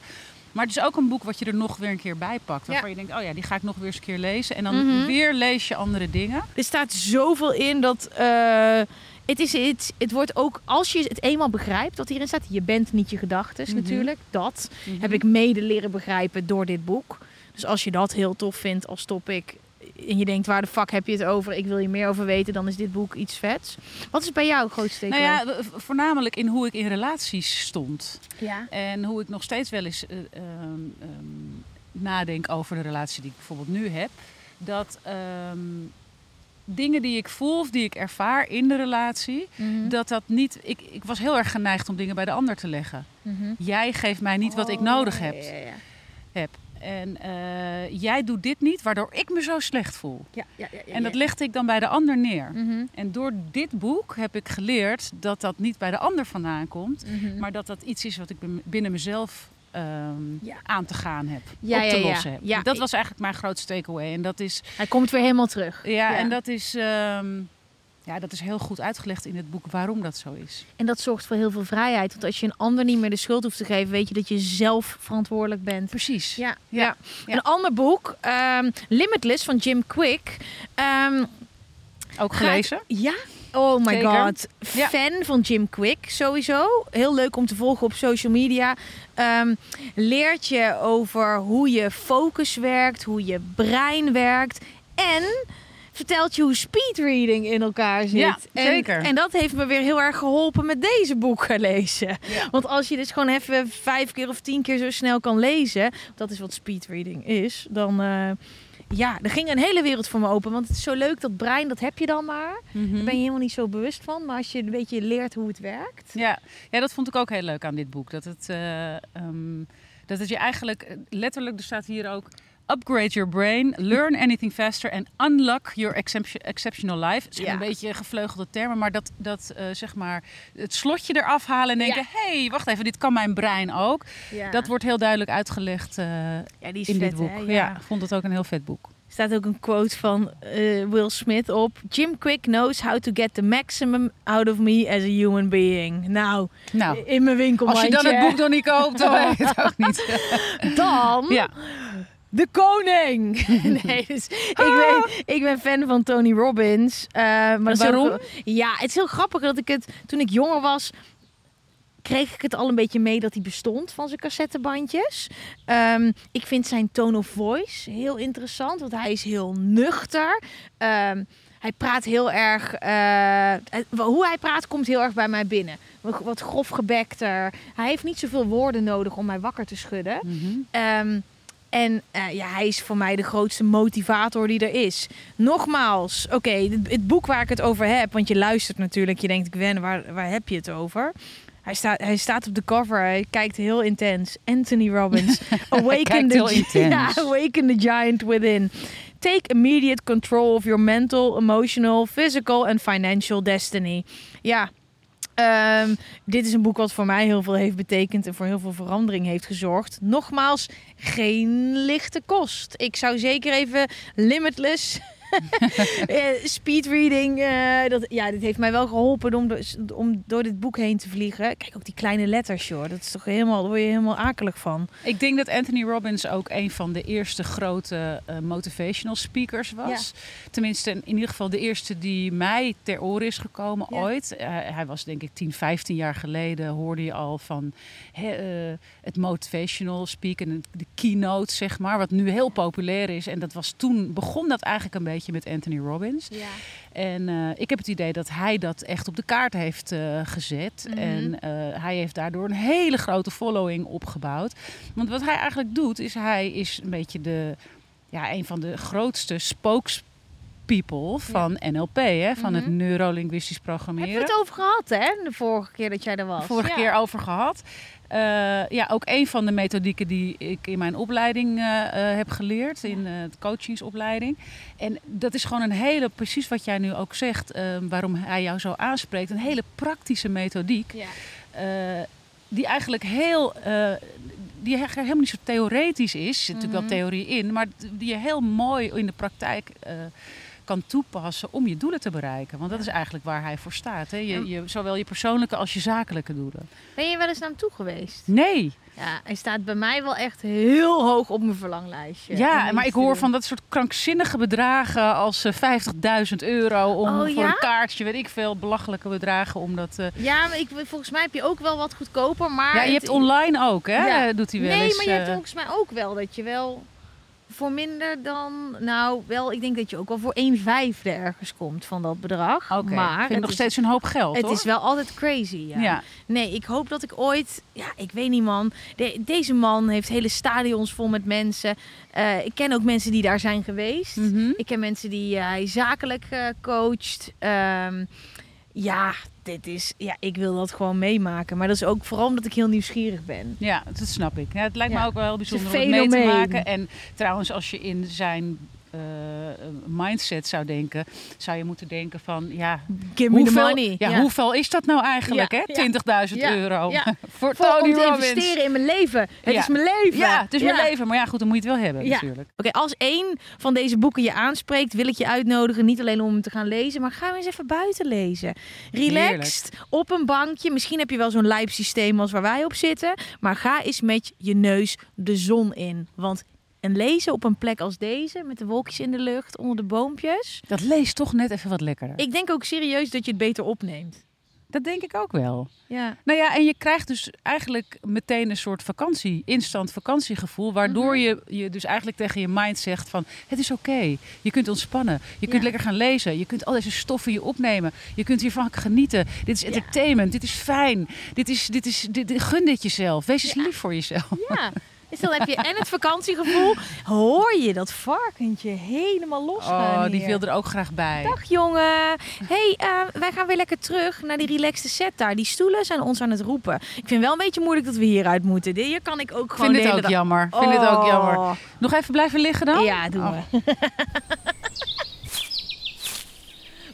Maar het is ook een boek wat je er nog weer een keer bij pakt. Waarvan je denkt, oh ja, die ga ik nog weer eens een keer lezen. En dan Mhm. weer lees je andere dingen. Er staat zoveel in dat. eh, het, is, het, het wordt ook, als je het eenmaal begrijpt wat hierin staat, je bent niet je gedachten Mhm. natuurlijk. Dat Mhm. heb ik mede leren begrijpen door dit boek. Dus als je dat heel tof vindt als topic en je denkt waar de fuck heb je het over, ik wil je meer over weten, dan is dit boek iets vets. Wat is bij jou het grootste Nou ja, voornamelijk in hoe ik in relaties stond. ja. En hoe ik nog steeds wel eens eh, ehm, ehm, nadenk over de relatie die ik bijvoorbeeld nu heb. Dat ehm, dingen die ik voel of die ik ervaar in de relatie, Mhm. dat dat niet. Ik, ik was heel erg geneigd om dingen bij de ander te leggen. Mhm. Jij geeft mij niet wat ik Oh, nodig ja, heb. Ja, ja, heb. En eh, jij doet dit niet, waardoor ik me zo slecht voel. ja, ja, ja, En dat legde ik dan bij de ander neer. Mhm. En door dit boek heb ik geleerd dat dat niet bij de ander vandaan komt, Mhm. maar dat dat iets is wat ik bin- binnen mezelf ehm, Ja. aan te gaan heb, Ja, op te ja, lossen heb. Ja, dat was eigenlijk mijn grootste takeaway. En dat is, Hij komt weer helemaal terug. ja, En dat is, ehm, ja, dat is heel goed uitgelegd in het boek waarom dat zo is. En dat zorgt voor heel veel vrijheid. Want als je een ander niet meer de schuld hoeft te geven, weet je dat je zelf verantwoordelijk bent. Precies. Ja, Ja. ja. Ja. Een ander boek, ehm, Limitless van Jim Quick. Ehm, Ook gaat- gelezen? ja. Oh my Zeker. god. Ja. Fan van Jim Quick sowieso. Heel leuk om te volgen op social media. Ehm, leert je over hoe je focus werkt, hoe je brein werkt. En vertelt je hoe speedreading in elkaar zit. Ja, en, zeker. En dat heeft me weer heel erg geholpen met deze boeken lezen. Ja. Want als je dus gewoon even vijf keer of tien keer zo snel kan lezen, dat is wat speedreading is, dan uh, ja, er ging een hele wereld voor me open. Want het is zo leuk dat brein, dat heb je dan maar. Mhm. Daar ben je helemaal niet zo bewust van. Maar als je een beetje leert hoe het werkt. Ja. ja, dat vond ik ook heel leuk aan dit boek. Dat het, eh, ehm, Dat het je eigenlijk eh, letterlijk, er staat hier ook. Upgrade your brain, learn anything faster and unlock your exception- exceptional life. Het zijn Ja. een beetje gevleugelde termen, maar dat, dat eh, zeg maar het slotje eraf halen en denken: Ja. hé, hey, wacht even, dit kan mijn brein ook. Ja. Dat wordt heel duidelijk uitgelegd eh, ja, die is in vet, dit boek. hè? ja. ik vond het ook een heel vet boek. Er staat ook een quote van eh, Will Smith op. Jim Quick knows how to get the maximum out of me as a human being. Nou, Nou, in mijn winkel. als je dan het boek nog niet koopt, dan weet ik het ook niet. [LAUGHS] [LAUGHS] Dan Ja, de koning. [LAUGHS] nee, dus ik, ben, ik ben fan van Tony Robbins. eh, maar Waarom? ja, het is heel grappig dat ik het toen ik jonger was. Kreeg ik het al een beetje mee dat hij bestond van zijn cassettebandjes. Ehm, ik vind zijn tone of voice heel interessant, want hij is heel nuchter. Ehm, hij praat heel erg. eh, hoe hij praat komt heel erg bij mij binnen. Wat, wat grof gebekter. Hij heeft niet zoveel woorden nodig om mij wakker te schudden. Mhm. Ehm, en eh, ja, hij is voor mij de grootste motivator die er is. Nogmaals, oké, het, het boek waar ik het over heb, want je luistert natuurlijk, je denkt, Gwen, waar, waar heb je het over? Hij, staat hij staat op de cover, hij kijkt heel intens. Anthony Robbins, [LAUGHS] Awaken, the, [LAUGHS] awaken the Giant Within. Take immediate control of your mental, emotional, physical and financial destiny. Ja, Ehm, dit is een boek wat voor mij heel veel heeft betekend en voor heel veel verandering heeft gezorgd. Nogmaals, geen lichte kost. Ik zou zeker even Limitless [LAUGHS] speedreading. eh, dat, ja, dit heeft mij wel geholpen om, do- om door dit boek heen te vliegen. Kijk ook die kleine letters, joh. Dat is toch helemaal, daar word je helemaal akelig van. Ik denk dat Anthony Robbins ook een van de eerste grote eh, motivational speakers was. Tenminste, in ieder geval de eerste die mij ter oren is gekomen Ja. ooit. Eh, hij was denk ik 10, 15 jaar geleden hoorde je al van eh, het motivational speaken, de keynote zeg maar, wat nu heel populair is. En dat was toen, begon dat eigenlijk een beetje met Anthony Robbins. Ja. En eh, ik heb het idee dat hij dat echt op de kaart heeft eh, gezet. Mhm. En eh, hij heeft daardoor een hele grote following opgebouwd. Want wat hij eigenlijk doet, is hij is een beetje de, ja, een van de grootste spokespeople van NLP, hè, van het Mhm. neurolinguistisch Hebben programmeren. we het over gehad, hè? De vorige keer dat jij er was. Vorige Ja. keer over gehad. Eh, ja, ook een van de methodieken die ik in mijn opleiding eh, eh, heb geleerd, in de coachingsopleiding. En dat is gewoon een hele, precies wat jij nu ook zegt, waarom hij jou zo aanspreekt, een hele praktische methodiek. Ja. die eigenlijk heel, die eigenlijk helemaal niet zo theoretisch is. Er zit natuurlijk Mhm. wel theorie in, maar die je heel mooi in de praktijk kan toepassen om je doelen te bereiken. Want dat is eigenlijk waar hij voor staat. Hè? Je, je, zowel je persoonlijke als je zakelijke doelen. Ben je wel eens naar hem toe geweest? Nee, Ja, hij staat bij mij wel echt heel hoog op mijn verlanglijstje. ja, maar ik hoor doen. van dat soort krankzinnige bedragen als eh, 50.000 euro om Oh, voor ja? een kaartje, weet ik veel, belachelijke bedragen. Omdat, eh, Ja, maar ik, volgens mij heb je ook wel wat goedkoper, maar... ja, je het- hebt online ook, hè? Ja. Doet hij wel Nee, eens. maar je hebt eh, volgens mij ook wel dat je wel voor minder dan... Nou, wel, ik denk dat je ook wel voor 1 vijfde ergens komt van dat bedrag. Oké, maar vind het nog is- steeds een hoop geld, Het hoor. is wel altijd crazy, ja. ja. Nee, ik hoop dat ik ooit... Ja, ik weet niet, man. De- deze man heeft hele stadions vol met mensen. Eh, ik ken ook mensen die daar zijn geweest. Mhm. Ik ken mensen die eh, hij zakelijk eh, coacht. Ehm, ja, dit is, ja, ik wil dat gewoon meemaken. Maar dat is ook vooral omdat ik heel nieuwsgierig ben. Ja, dat snap ik. Ja, het lijkt Ja. me ook wel bijzonder om mee te maken. En trouwens, als je in zijn mindset zou denken, zou je moeten denken van, ja, Give me the hoeveel, money. ja, hoeveel is dat nou eigenlijk, Ja, hè? ja. 20.000 Ja, euro ja. [LAUGHS] voor Tony om te Robbins. investeren in mijn leven. Het is mijn leven. Ja, het is mijn leven. Maar ja, goed, dan moet je het wel hebben natuurlijk. Oké, als één van deze boeken je aanspreekt, wil ik je uitnodigen. Niet alleen om hem te gaan lezen, maar ga eens even buiten lezen. Relaxed, op een bankje. Misschien heb je wel zo'n lijp systeem als waar wij op zitten. Maar ga eens met je neus de zon in. Want lezen op een plek als deze, met de wolkjes in de lucht, onder de boompjes. Dat leest toch net even wat lekkerder. Ik denk ook serieus dat je het beter opneemt. Dat denk ik ook wel. Ja. Nou ja, en je krijgt dus eigenlijk meteen een soort vakantie, instant vakantiegevoel. Waardoor Mhm. je, je dus eigenlijk tegen je mind zegt van het is oké. Je kunt ontspannen. Je kunt Ja. lekker gaan lezen. Je kunt al deze stoffen je opnemen. Je kunt hiervan genieten. Dit is Ja. entertainment. Dit is fijn. Dit is, dit is, dit, dit- gun dit jezelf. Wees eens lief voor jezelf. Ja. [LAUGHS] Dus dan heb je en het vakantiegevoel. Hoor je dat varkentje helemaal los Oh, die hier. viel er ook graag bij. Dag jongen. hey, eh, wij gaan weer lekker terug naar die relaxte set daar. Die stoelen zijn ons aan het roepen. Ik vind wel een beetje moeilijk dat we hieruit moeten. Hier kan ik ook gewoon vind het ook dag- jammer. Ik vind het ook jammer. Oh. Nog even blijven liggen dan? Ja, doen Oh. we. [LAUGHS]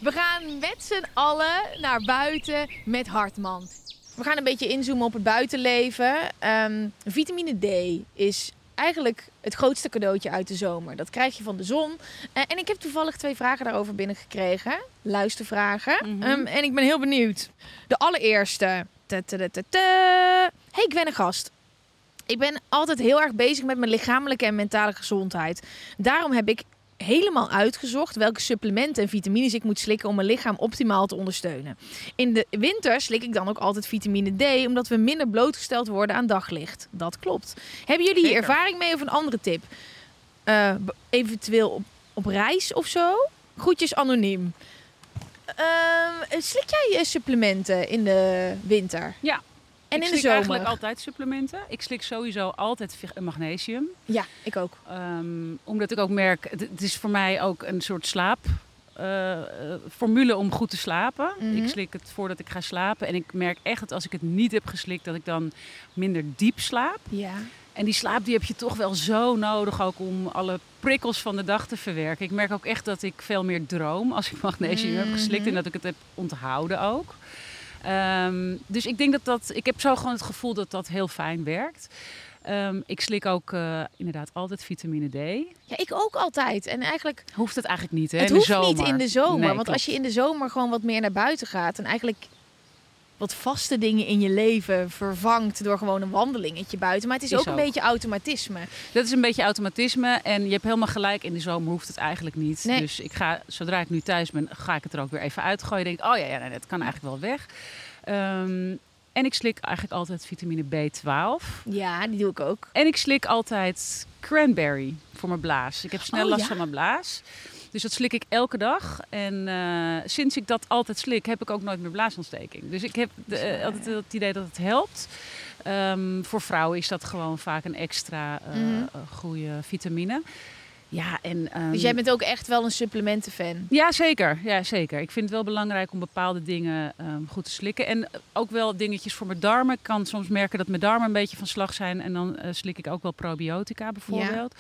we gaan met z'n allen naar buiten met Hartman. We gaan een beetje inzoomen op het buitenleven. Ehm, vitamine D is eigenlijk het grootste cadeautje uit de zomer. Dat krijg je van de zon. Eh, en ik heb toevallig twee vragen daarover binnengekregen. Luistervragen. Ehm, en ik ben heel benieuwd. De allereerste. Hey, ik ben een gast. Ik ben altijd heel erg bezig met mijn lichamelijke en mentale gezondheid. Daarom heb ik helemaal uitgezocht welke supplementen en vitamines ik moet slikken om mijn lichaam optimaal te ondersteunen. In de winter slik ik dan ook altijd vitamine D, omdat we minder blootgesteld worden aan daglicht. Dat klopt. Hebben jullie hier ervaring mee of een andere tip? Eh, eventueel op, op reis of zo? Groetjes anoniem. Ehm, slik jij je supplementen in de winter? Ja. En ik in de slik zomer? eigenlijk altijd supplementen. Ik slik sowieso altijd magnesium. Ja, ik ook. Ehm, omdat ik ook merk, het, het is voor mij ook een soort slaap. eh, eh, formule om goed te slapen. Mhm. Ik slik het voordat ik ga slapen. En ik merk echt dat als ik het niet heb geslikt, dat ik dan minder diep slaap. Ja. En die slaap die heb je toch wel zo nodig ook om alle prikkels van de dag te verwerken. Ik merk ook echt dat ik veel meer droom als ik magnesium heb geslikt Mhm. en dat ik het heb onthouden ook. Ehm, dus ik denk dat dat, ik heb zo gewoon het gevoel dat dat heel fijn werkt. Ehm, ik slik ook eh, inderdaad altijd vitamine D. Ja, ik ook altijd. En eigenlijk, Hoeft het eigenlijk niet hè, het in de hoeft zomer. niet in de zomer. Nee, want klopt. als je in de zomer gewoon wat meer naar buiten gaat en eigenlijk wat vaste dingen in je leven vervangt door gewoon een wandelingetje buiten. Maar het is, Is ook een beetje automatisme. Dat is een beetje automatisme en je hebt helemaal gelijk. In de zomer hoeft het eigenlijk niet. Nee. Dus ik ga, zodra ik nu thuis ben, ga ik het er ook weer even uitgooien. Denk oh ja, ja nee, dat kan eigenlijk wel weg. Ehm, en ik slik eigenlijk altijd vitamine B12. Ja, die doe ik ook. En ik slik altijd cranberry voor mijn blaas. Ik heb snel Oh, last ja? van mijn blaas. Dus dat slik ik elke dag. En eh, sinds ik dat altijd slik, heb ik ook nooit meer blaasontsteking. Dus ik heb de, eh, altijd het idee dat het helpt. Ehm, voor vrouwen is dat gewoon vaak een extra eh, Mhm. goede vitamine. Ja, en, ehm, Dus jij bent ook echt wel een supplementenfan. ja, zeker. ja, zeker. Ik vind het wel belangrijk om bepaalde dingen ehm, goed te slikken. En ook wel dingetjes voor mijn darmen. Ik kan soms merken dat mijn darmen een beetje van slag zijn. En dan slik ik ook wel probiotica bijvoorbeeld.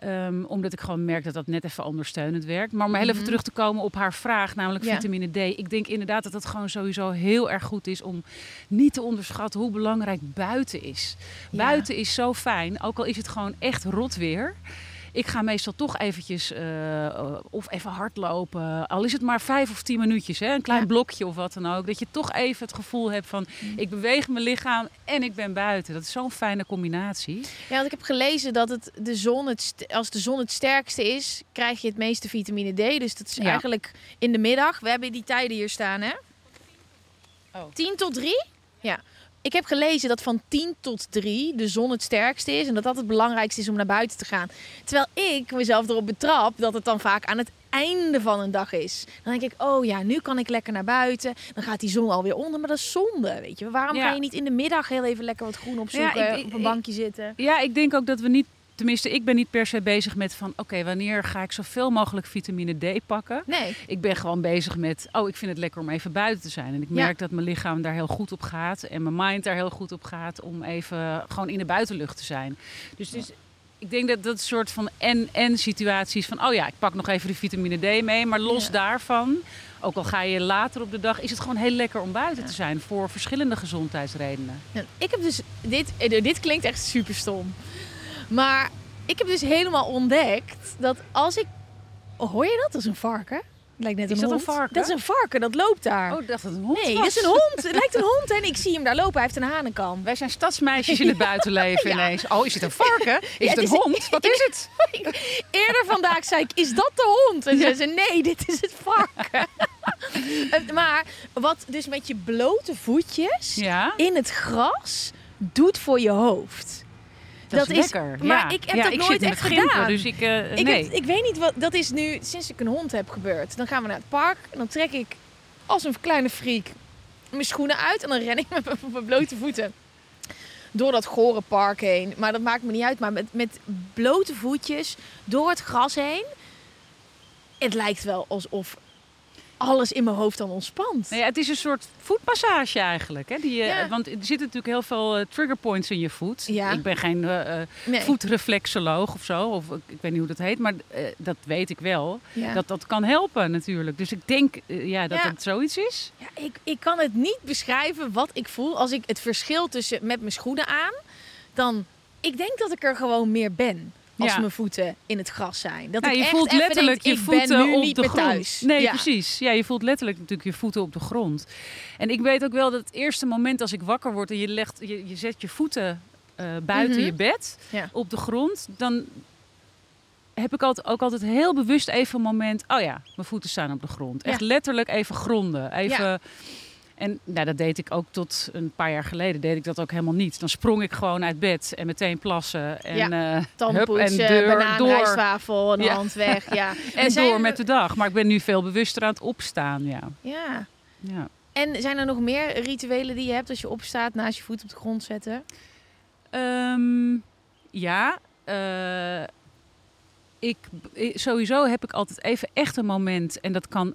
Ehm, omdat ik gewoon merk dat dat net even ondersteunend werkt. Maar om heel even Mhm. terug te komen op haar vraag, namelijk Ja. vitamine D. Ik denk inderdaad dat het gewoon sowieso heel erg goed is om niet te onderschatten hoe belangrijk buiten is. Ja. Buiten is zo fijn, ook al is het gewoon echt rot weer. Ik ga meestal toch eventjes eh, eh, of even hardlopen. Al is het maar vijf of tien minuutjes, hè? een klein Ja. blokje of wat dan ook. Dat je toch even het gevoel hebt van ik beweeg mijn lichaam en ik ben buiten. Dat is zo'n fijne combinatie. Ja, want ik heb gelezen dat het de zon het als de zon het sterkste is, krijg je het meeste vitamine D. Dus dat is Ja. eigenlijk in de middag. We hebben die tijden hier staan, hè? Oh. 10 tot 3? Ja. Ik heb gelezen dat van 10 tot 3 de zon het sterkste is en dat dat het belangrijkste is om naar buiten te gaan. Terwijl ik mezelf erop betrap dat het dan vaak aan het einde van een dag is. Dan denk ik, oh ja, nu kan ik lekker naar buiten. Dan gaat die zon alweer onder, maar dat is zonde, weet je. Waarom Ja. ga je niet in de middag heel even lekker wat groen opzoeken, Ja, ik- ik- op een bankje zitten? Ja, ik denk ook dat we niet, tenminste ik ben niet per se bezig met van oké, wanneer ga ik zoveel mogelijk vitamine D pakken. Nee. Ik ben gewoon bezig met, oh, ik vind het lekker om even buiten te zijn. En ik Ja. merk dat mijn lichaam daar heel goed op gaat. En mijn mind daar heel goed op gaat om even gewoon in de buitenlucht te zijn. Dus ik denk dat dat een soort van en-en situaties van, oh ja, ik pak nog even de vitamine D mee. Maar los Ja. daarvan, ook al ga je later op de dag, is het gewoon heel lekker om buiten te zijn. Voor verschillende gezondheidsredenen. Ik heb dus dit, dit klinkt echt super stom. Maar ik heb dus helemaal ontdekt dat als ik. Oh, hoor je dat? Dat is een varken. Lijkt net Is een dat een hond. varken? Dat is een varken, dat loopt daar. Oh, ik dacht dat het een hond nee, was. dat is een hond. Het lijkt een hond en ik zie hem daar lopen. Hij heeft een hanenkam. Wij zijn stadsmeisjes in het [LAUGHS] buitenleven Ja. ineens. Oh, is het een varken? Is Ja, het een is- hond? Wat [LAUGHS] is het? [LAUGHS] Eerder vandaag zei ik, is dat de hond? En zei ze, nee, dit is het varken. Eh, maar wat dus met je blote voetjes in het gras doet voor je hoofd. Dat, dat is is- lekker. maar ja. ik heb ja, dat ik nooit echt gimpen, gedaan. Dus ik, eh, Ik, nee. heb, ik weet niet wat, dat is nu sinds ik een hond heb gebeurd. Dan gaan we naar het park en dan trek ik als een kleine freak mijn schoenen uit en dan ren ik [LAUGHS] met mijn- mijn blote voeten door dat gore park heen. Maar dat maakt me niet uit. Maar met, met blote voetjes door het gras heen. Het lijkt wel alsof alles in mijn hoofd dan ontspant. Nou ja, het is een soort voetmassage eigenlijk. Hè? Die, Ja. Want er zitten natuurlijk heel veel eh, trigger points in je voet. Ja. Ik ben geen eh, eh, Nee. voetreflexoloog of zo. Of ik, ik weet niet hoe dat heet. Maar eh, dat weet ik wel. Ja. Dat dat kan helpen natuurlijk. Dus ik denk eh, ja, dat het zoiets is. Ja, ik, ik kan het niet beschrijven wat ik voel als ik het verschil tussen met mijn schoenen aan. Dan, ik denk dat ik er gewoon meer ben. Als Ja. mijn voeten in het gras zijn. Dat Nou, ik je echt voelt letterlijk denk, je voeten op de grond. thuis. Nee, Ja. precies. Ja, je voelt letterlijk natuurlijk je voeten op de grond. En ik weet ook wel dat het eerste moment als ik wakker word en je, legt, je, je zet je voeten eh, buiten Mhm. je bed Ja. op de grond, dan heb ik altijd, ook altijd heel bewust even een moment. Oh ja, mijn voeten staan op de grond. Echt letterlijk even gronden. Even. En nou, dat deed ik ook tot een paar jaar geleden. Deed ik dat ook helemaal niet. Dan sprong ik gewoon uit bed en meteen plassen. En, Ja. eh, Tanden hup, en deur, banaan, door. rijstwafel, een Ja. hand weg. Ja. [LAUGHS] En door met de dag. Maar ik ben nu veel bewuster aan het opstaan. Ja. Ja. ja. En zijn er nog meer rituelen die je hebt als je opstaat naast je voet op de grond zetten? Ehm, ja. eh, ik, sowieso heb ik altijd even echt een moment. En dat kan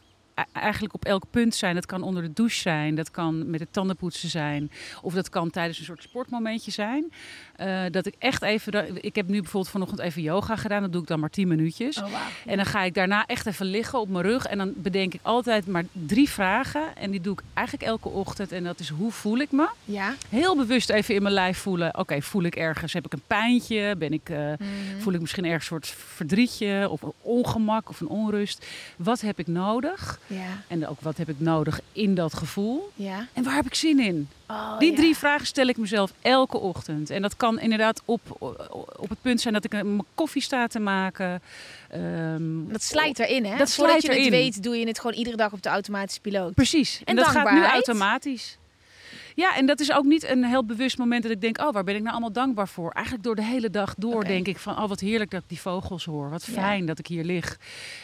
eigenlijk op elk punt zijn. Dat kan onder de douche zijn. Dat kan met het tandenpoetsen zijn. Of dat kan tijdens een soort sportmomentje zijn. Eh, dat ik echt even... Ik heb nu bijvoorbeeld vanochtend even yoga gedaan. Dat doe ik dan maar 10 minuutjes. Oh. En dan ga ik daarna echt even liggen op mijn rug. En dan bedenk ik altijd maar drie vragen. En die doe ik eigenlijk elke ochtend. En dat is hoe voel ik me? Ja. Heel bewust even in mijn lijf voelen. Oké, voel ik ergens? Heb ik een pijntje? Ben ik, eh, Voel ik misschien ergens een soort verdrietje of een ongemak of een onrust? Wat heb ik nodig? Ja. En ook wat heb ik nodig in dat gevoel? Ja. En waar heb ik zin in? Oh, Die ja. drie vragen stel ik mezelf elke ochtend. En dat kan inderdaad op, op het punt zijn dat ik mijn koffie sta te maken. Ehm, Dat slijt erin, hè? Dat Voordat je het weet, doe je het gewoon iedere dag op de automatische piloot. Precies. En, En dat gaat nu automatisch. Ja, en dat is ook niet een heel bewust moment dat ik denk, oh, waar ben ik nou allemaal dankbaar voor? Eigenlijk door de hele dag door denk ik van, oh, wat heerlijk dat ik die vogels hoor. Wat Ja. fijn dat ik hier lig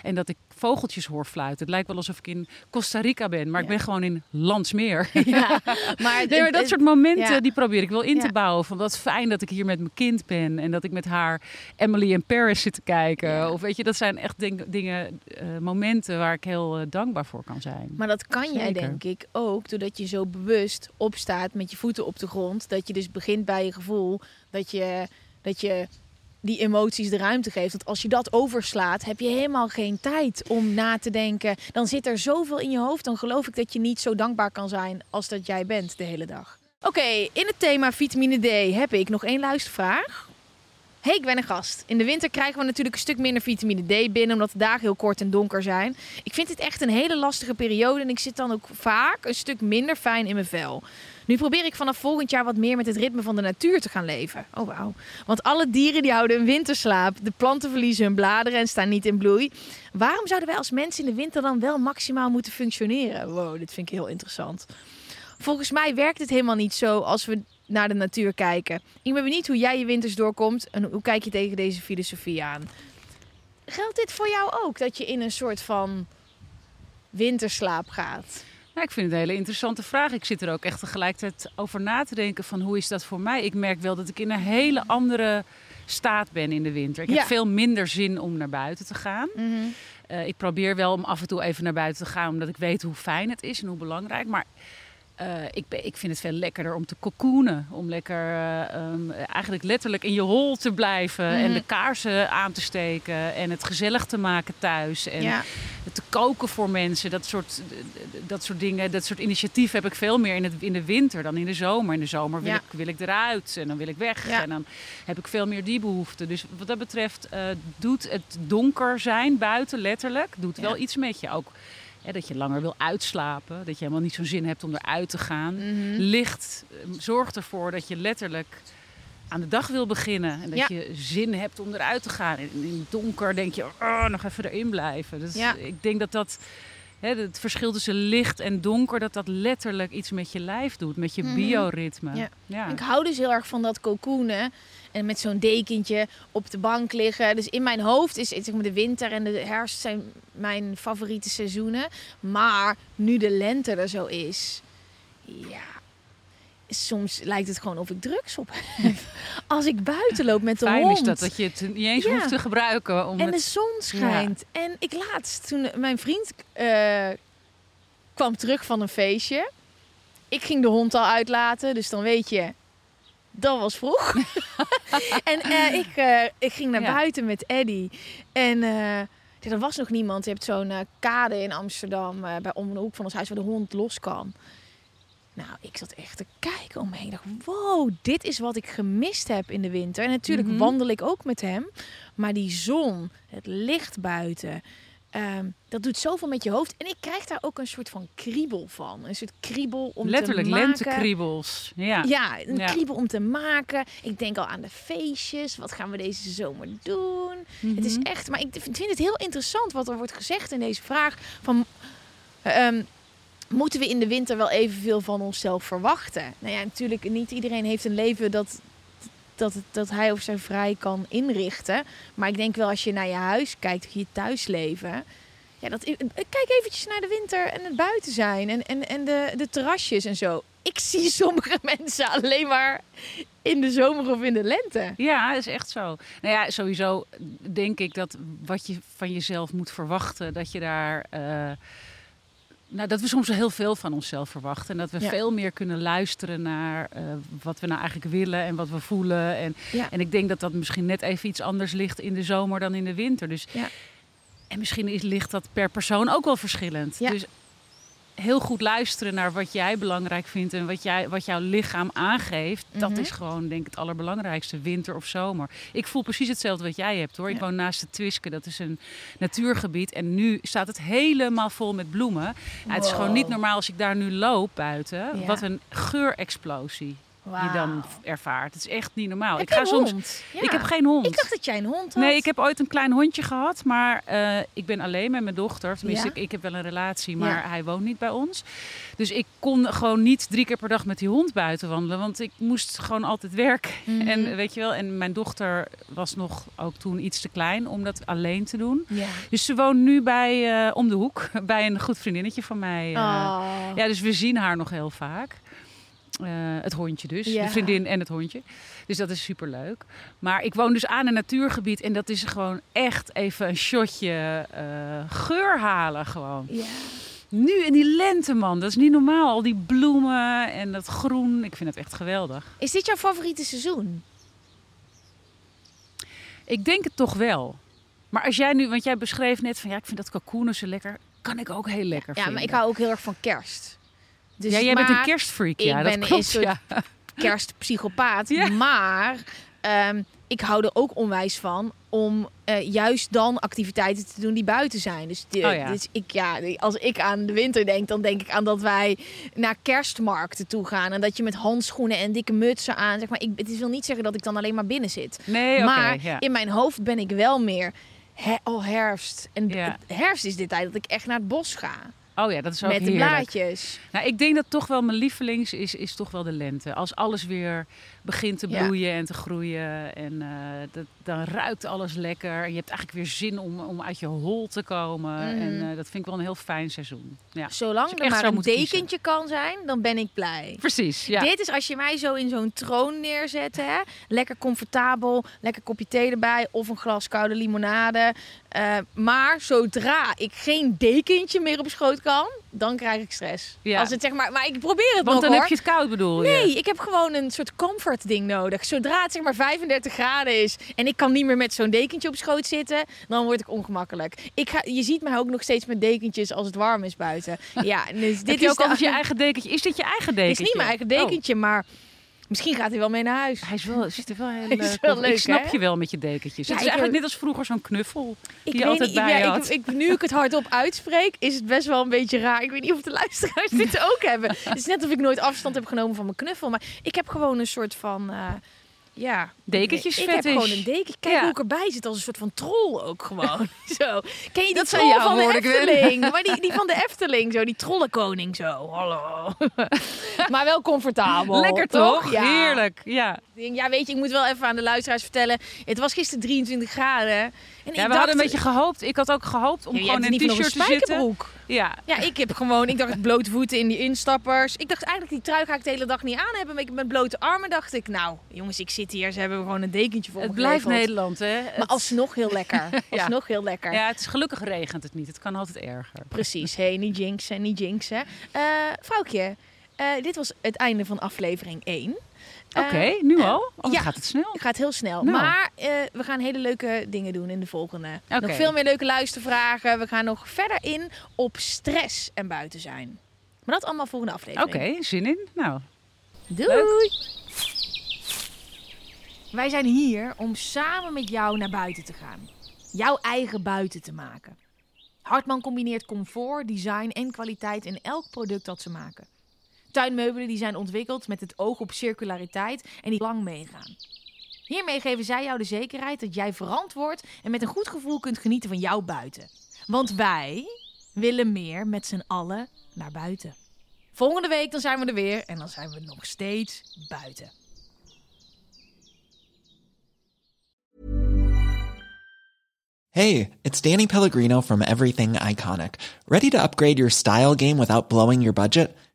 en dat ik vogeltjes hoor fluiten. Het lijkt wel alsof ik in Costa Rica ben, maar ik ben gewoon in Landsmeer. [LAUGHS] Ja. Maar, Nee, maar dat soort momenten ja. die probeer ik wel in te bouwen. Van wat fijn dat ik hier met mijn kind ben en dat ik met haar Emily in Paris zit te kijken. Of weet je, dat zijn echt ding- dingen, eh, momenten waar ik heel eh, dankbaar voor kan zijn. Maar dat kan jij denk ik ook doordat je zo bewust opstaat met je voeten op de grond. Dat je dus begint bij je gevoel. Dat je, dat je die emoties de ruimte geeft. Want als je dat overslaat, heb je helemaal geen tijd om na te denken. Dan zit er zoveel in je hoofd. Dan geloof ik dat je niet zo dankbaar kan zijn als dat jij bent de hele dag. Oké, in het thema vitamine D heb ik nog één luistervraag. Hey, ik ben een gast. In de winter krijgen we natuurlijk een stuk minder vitamine D binnen, omdat de dagen heel kort en donker zijn. Ik vind dit echt een hele lastige periode en ik zit dan ook vaak een stuk minder fijn in mijn vel. Nu probeer ik vanaf volgend jaar wat meer met het ritme van de natuur te gaan leven. Oh wauw. Want alle dieren die houden een winterslaap. De planten verliezen hun bladeren en staan niet in bloei. Waarom zouden wij als mensen in de winter dan wel maximaal moeten functioneren? Wow, dit vind ik heel interessant. Volgens mij werkt het helemaal niet zo als we naar de natuur kijken. Ik ben benieuwd hoe jij je winters doorkomt en hoe kijk je tegen deze filosofie aan. Geldt dit voor jou ook, dat je in een soort van winterslaap gaat? Ja, ik vind het een hele interessante vraag. Ik zit er ook echt tegelijkertijd over na te denken van hoe is dat voor mij? Ik merk wel dat ik in een hele andere staat ben in de winter. Ik Ja. heb veel minder zin om naar buiten te gaan. Eh, ik probeer wel om af en toe even naar buiten te gaan, omdat ik weet hoe fijn het is en hoe belangrijk. Maar eh, ik, ben, ik vind het veel lekkerder om te cocoonen. Om lekker eh, ehm, eigenlijk letterlijk in je hol te blijven. En Mhm. de kaarsen aan te steken. En het gezellig te maken thuis. En ja. te koken voor mensen. Dat soort, dat soort dingen, dat soort initiatieven heb ik veel meer in, het, in de winter dan in de zomer. In de zomer wil, Ja. ik, wil ik eruit en dan wil ik weg. Ja. En dan heb ik veel meer die behoefte. Dus wat dat betreft eh, doet het donker zijn buiten letterlijk, doet wel iets met je. Ook hè, dat je langer wil uitslapen. Dat je helemaal niet zo'n zin hebt om eruit te gaan. Mhm. Licht eh, zorgt ervoor dat je letterlijk aan de dag wil beginnen. En dat Ja. je zin hebt om eruit te gaan. In het donker denk je, oh, nog even erin blijven. Dus Ja. ik denk dat dat... Hè, het verschil tussen licht en donker, dat dat letterlijk iets met je lijf doet. Met je Mhm. bioritme. Ja. Ja. Ik hou dus heel erg van dat cocoonen. En met zo'n dekentje op de bank liggen. Dus in mijn hoofd is zeg maar, de winter en de herfst zijn mijn favoriete seizoenen. Maar nu de lente er zo is, ja. soms lijkt het gewoon of ik drugs op heb. [LAUGHS] Als ik buiten loop met de Fijn hond. is dat, dat je het niet eens Ja. hoeft te gebruiken. Om En de zon schijnt. En ik laatst, toen mijn vriend eh, kwam terug van een feestje. Ik ging de hond al uitlaten, dus dan weet je, dat was vroeg. [LAUGHS] en eh, ik, eh, ik ging naar Ja. buiten met Eddy. En ja, er was nog niemand. Je hebt zo'n kade in Amsterdam, bij om de hoek van ons huis, waar de hond los kan. Nou, ik zat echt te kijken om me heen. Ik dacht, wow, dit is wat ik gemist heb in de winter. En natuurlijk Mhm. wandel ik ook met hem. Maar die zon, het licht buiten, ehm, dat doet zoveel met je hoofd. En ik krijg daar ook een soort van kriebel van. Een soort kriebel om Letterlijk te maken. lentekriebels. Ja. Ja, een Ja. kriebel om te maken. Ik denk al aan de feestjes. Wat gaan we deze zomer doen? Het is Mhm. echt, maar ik vind het heel interessant wat er wordt gezegd in deze vraag. Van, ehm, moeten we in de winter wel evenveel van onszelf verwachten? Nou ja, natuurlijk, niet iedereen heeft een leven dat, dat, dat hij of zij vrij kan inrichten. Maar ik denk wel als je naar je huis kijkt, je thuisleven. Ja, dat, kijk eventjes naar de winter en het buiten zijn en, en, en de, de terrasjes en zo. Ik zie [LAUGHS] sommige mensen alleen maar in de zomer of in de lente. Ja, dat is echt zo. Nou ja, sowieso denk ik dat wat je van jezelf moet verwachten, dat je daar. eh, nou, dat we soms heel veel van onszelf verwachten. En dat we Ja. veel meer kunnen luisteren naar eh, wat we nou eigenlijk willen en wat we voelen. En, Ja. en ik denk dat dat misschien net even iets anders ligt in de zomer dan in de winter. Dus, Ja. En misschien is, ligt dat per persoon ook wel verschillend. Ja. Dus heel goed luisteren naar wat jij belangrijk vindt en wat, jij, wat jouw lichaam aangeeft. Dat Mhm. is gewoon denk ik het allerbelangrijkste, winter of zomer. Ik voel precies hetzelfde wat jij hebt hoor. Ik woon naast de Twiske, dat is een natuurgebied. En nu staat het helemaal vol met bloemen. Het is gewoon niet normaal als ik daar nu loop buiten. Ja. Wat een geurexplosie je dan ervaart. Het is echt niet normaal. Heb ik ga soms. hond? Ja. Ik heb geen hond. Ik dacht dat jij een hond had. Nee, ik heb ooit een klein hondje gehad, maar eh, ik ben alleen met mijn dochter. Tenminste, Ja? ik, ik heb wel een relatie, maar Ja. hij woont niet bij ons. Dus ik kon gewoon niet drie keer per dag met die hond buiten wandelen, want ik moest gewoon altijd werken. Mhm. En weet je wel, en mijn dochter was nog ook toen iets te klein om dat alleen te doen. Ja. Dus ze woont nu bij eh, om de hoek [LAUGHS] bij een goed vriendinnetje van mij. eh. Oh. Ja, dus we zien haar nog heel vaak. Eh, het hondje dus, Ja. de vriendin en het hondje. Dus dat is superleuk. Maar ik woon dus aan een natuurgebied en dat is gewoon echt even een shotje eh, geur halen gewoon. Ja. Nu in die lente man, dat is niet normaal. Al die bloemen en dat groen, ik vind het echt geweldig. Is dit jouw favoriete seizoen? Ik denk het toch wel. Maar als jij nu, want jij beschreef net van ja, ik vind dat kalkoenen zo lekker. Kan ik ook heel lekker Ja, vinden. maar ik hou ook heel erg van kerst. Dus, ja, jij bent een kerstfreak, ik ja, ben dat een klopt. soort- ja. kerstpsychopaat. [LAUGHS] Ja. Maar ehm, ik hou er ook onwijs van om eh, juist dan activiteiten te doen die buiten zijn. Dus, de, Oh ja. dus ik, ja, als ik aan de winter denk, dan denk ik aan dat wij naar kerstmarkten toe gaan. En dat je met handschoenen en dikke mutsen aan. Zeg maar, ik, het wil niet zeggen dat ik dan alleen maar binnen zit. Nee, maar in mijn hoofd ben ik wel meer he- al herfst. En herfst is de tijd dat ik echt naar het bos ga. Oh ja, dat is ook met de heerlijk. blaadjes. Nou, ik denk dat toch wel mijn lievelings is, is toch wel de lente. Als alles weer begint te Ja. bloeien en te groeien. En eh, dat, dan ruikt alles lekker. En je hebt eigenlijk weer zin om, om uit je hol te komen. Mhm. En eh, dat vind ik wel een heel fijn seizoen. Ja. Zolang er maar een kiezen. dekentje kan zijn, dan ben ik blij. Precies, ja. Dit is als je mij zo in zo'n troon neerzet, hè? lekker comfortabel, lekker kopje thee erbij of een glas koude limonade. Eh, maar zodra ik geen dekentje meer op schoot kan, dan krijg ik stress. Ja. Als het zeg maar, maar ik probeer het Want nog dan hoor. heb je het koud bedoel je? Nee, ik heb gewoon een soort comfort ding nodig. Zodra het zeg maar 35 graden is en ik kan niet meer met zo'n dekentje op schoot zitten, dan word ik ongemakkelijk. Ik ga, je ziet mij ook nog steeds met dekentjes als het warm is buiten. Ja, dus [LAUGHS] dit Heb je is ook de- je [LAUGHS] eigen dekentje? Is dit je eigen Het dekentje? is niet mijn eigen Oh. dekentje, maar misschien gaat hij wel mee naar huis. Hij is wel, ziet er wel heel [LAUGHS] Hij is leuk wel leuk, Ik snap hè? je wel met je dekentjes. Ja, het is eigenlijk net als vroeger zo'n knuffel. Die je altijd niet, bij ja, had. ik, ik, nu ik het hardop uitspreek, is het best wel een beetje raar. Ik weet niet of de luisteraars [LAUGHS] dit ook hebben. Het is net of ik nooit afstand heb genomen van mijn knuffel. Maar ik heb gewoon een soort van... eh, ja, Dekentjes Ik heb fetish. gewoon een deken. Kijk Ja. hoe ik erbij zit als een soort van troll ook gewoon. [LAUGHS] zo. Ken je die troll van de ik. Efteling? Maar die, die van de Efteling, zo. Die trollenkoning zo. Hallo. [LAUGHS] maar wel comfortabel. Lekker toch? Ja. Heerlijk. Ja. Ja, weet je, ik moet wel even aan de luisteraars vertellen. Het was gisteren 23 graden. En ik Ja, we dacht, hadden een beetje gehoopt. Ik had ook gehoopt om Ja, gewoon in een t-shirt te zitten. Ja. Ja, ik heb gewoon, ik dacht blote voeten in die instappers. Ik dacht eigenlijk die trui ga ik de hele dag niet aan hebben. Maar ik met blote armen dacht ik, nou jongens, ik zit hier. Ze hebben gewoon een dekentje voor Het me blijft. Nederland, hè? Maar Het- alsnog heel [LAUGHS] lekker. Ja. Alsnog heel lekker. Ja, het is gelukkig regent het niet. Het kan altijd erger. Precies, hey, niet jinxen, niet jinxen. Eh vrouwtje, eh, dit was het einde van aflevering 1. Oké, nu al? Of Eh, ja. gaat het snel? Het gaat heel snel. Nou. Maar eh, we gaan hele leuke dingen doen in de volgende. Oké. Nog veel meer leuke luistervragen. We gaan nog verder in op stress en buiten zijn. Maar dat allemaal volgende Oké, aflevering. zin in? Nou, Doei! Wij zijn hier om samen met jou naar buiten te gaan. Jouw eigen buiten te maken. Hartman combineert comfort, design en kwaliteit in elk product dat ze maken. Tuinmeubelen die zijn ontwikkeld met het oog op circulariteit en die lang meegaan. Hiermee geven zij jou de zekerheid dat jij verantwoord en met een goed gevoel kunt genieten van jouw buiten. Want wij willen meer met z'n allen naar buiten. Volgende week dan zijn we er weer en dan zijn we nog steeds buiten. Hey, it's Danny Pellegrino from Everything Iconic. Ready to upgrade your style game without blowing your budget?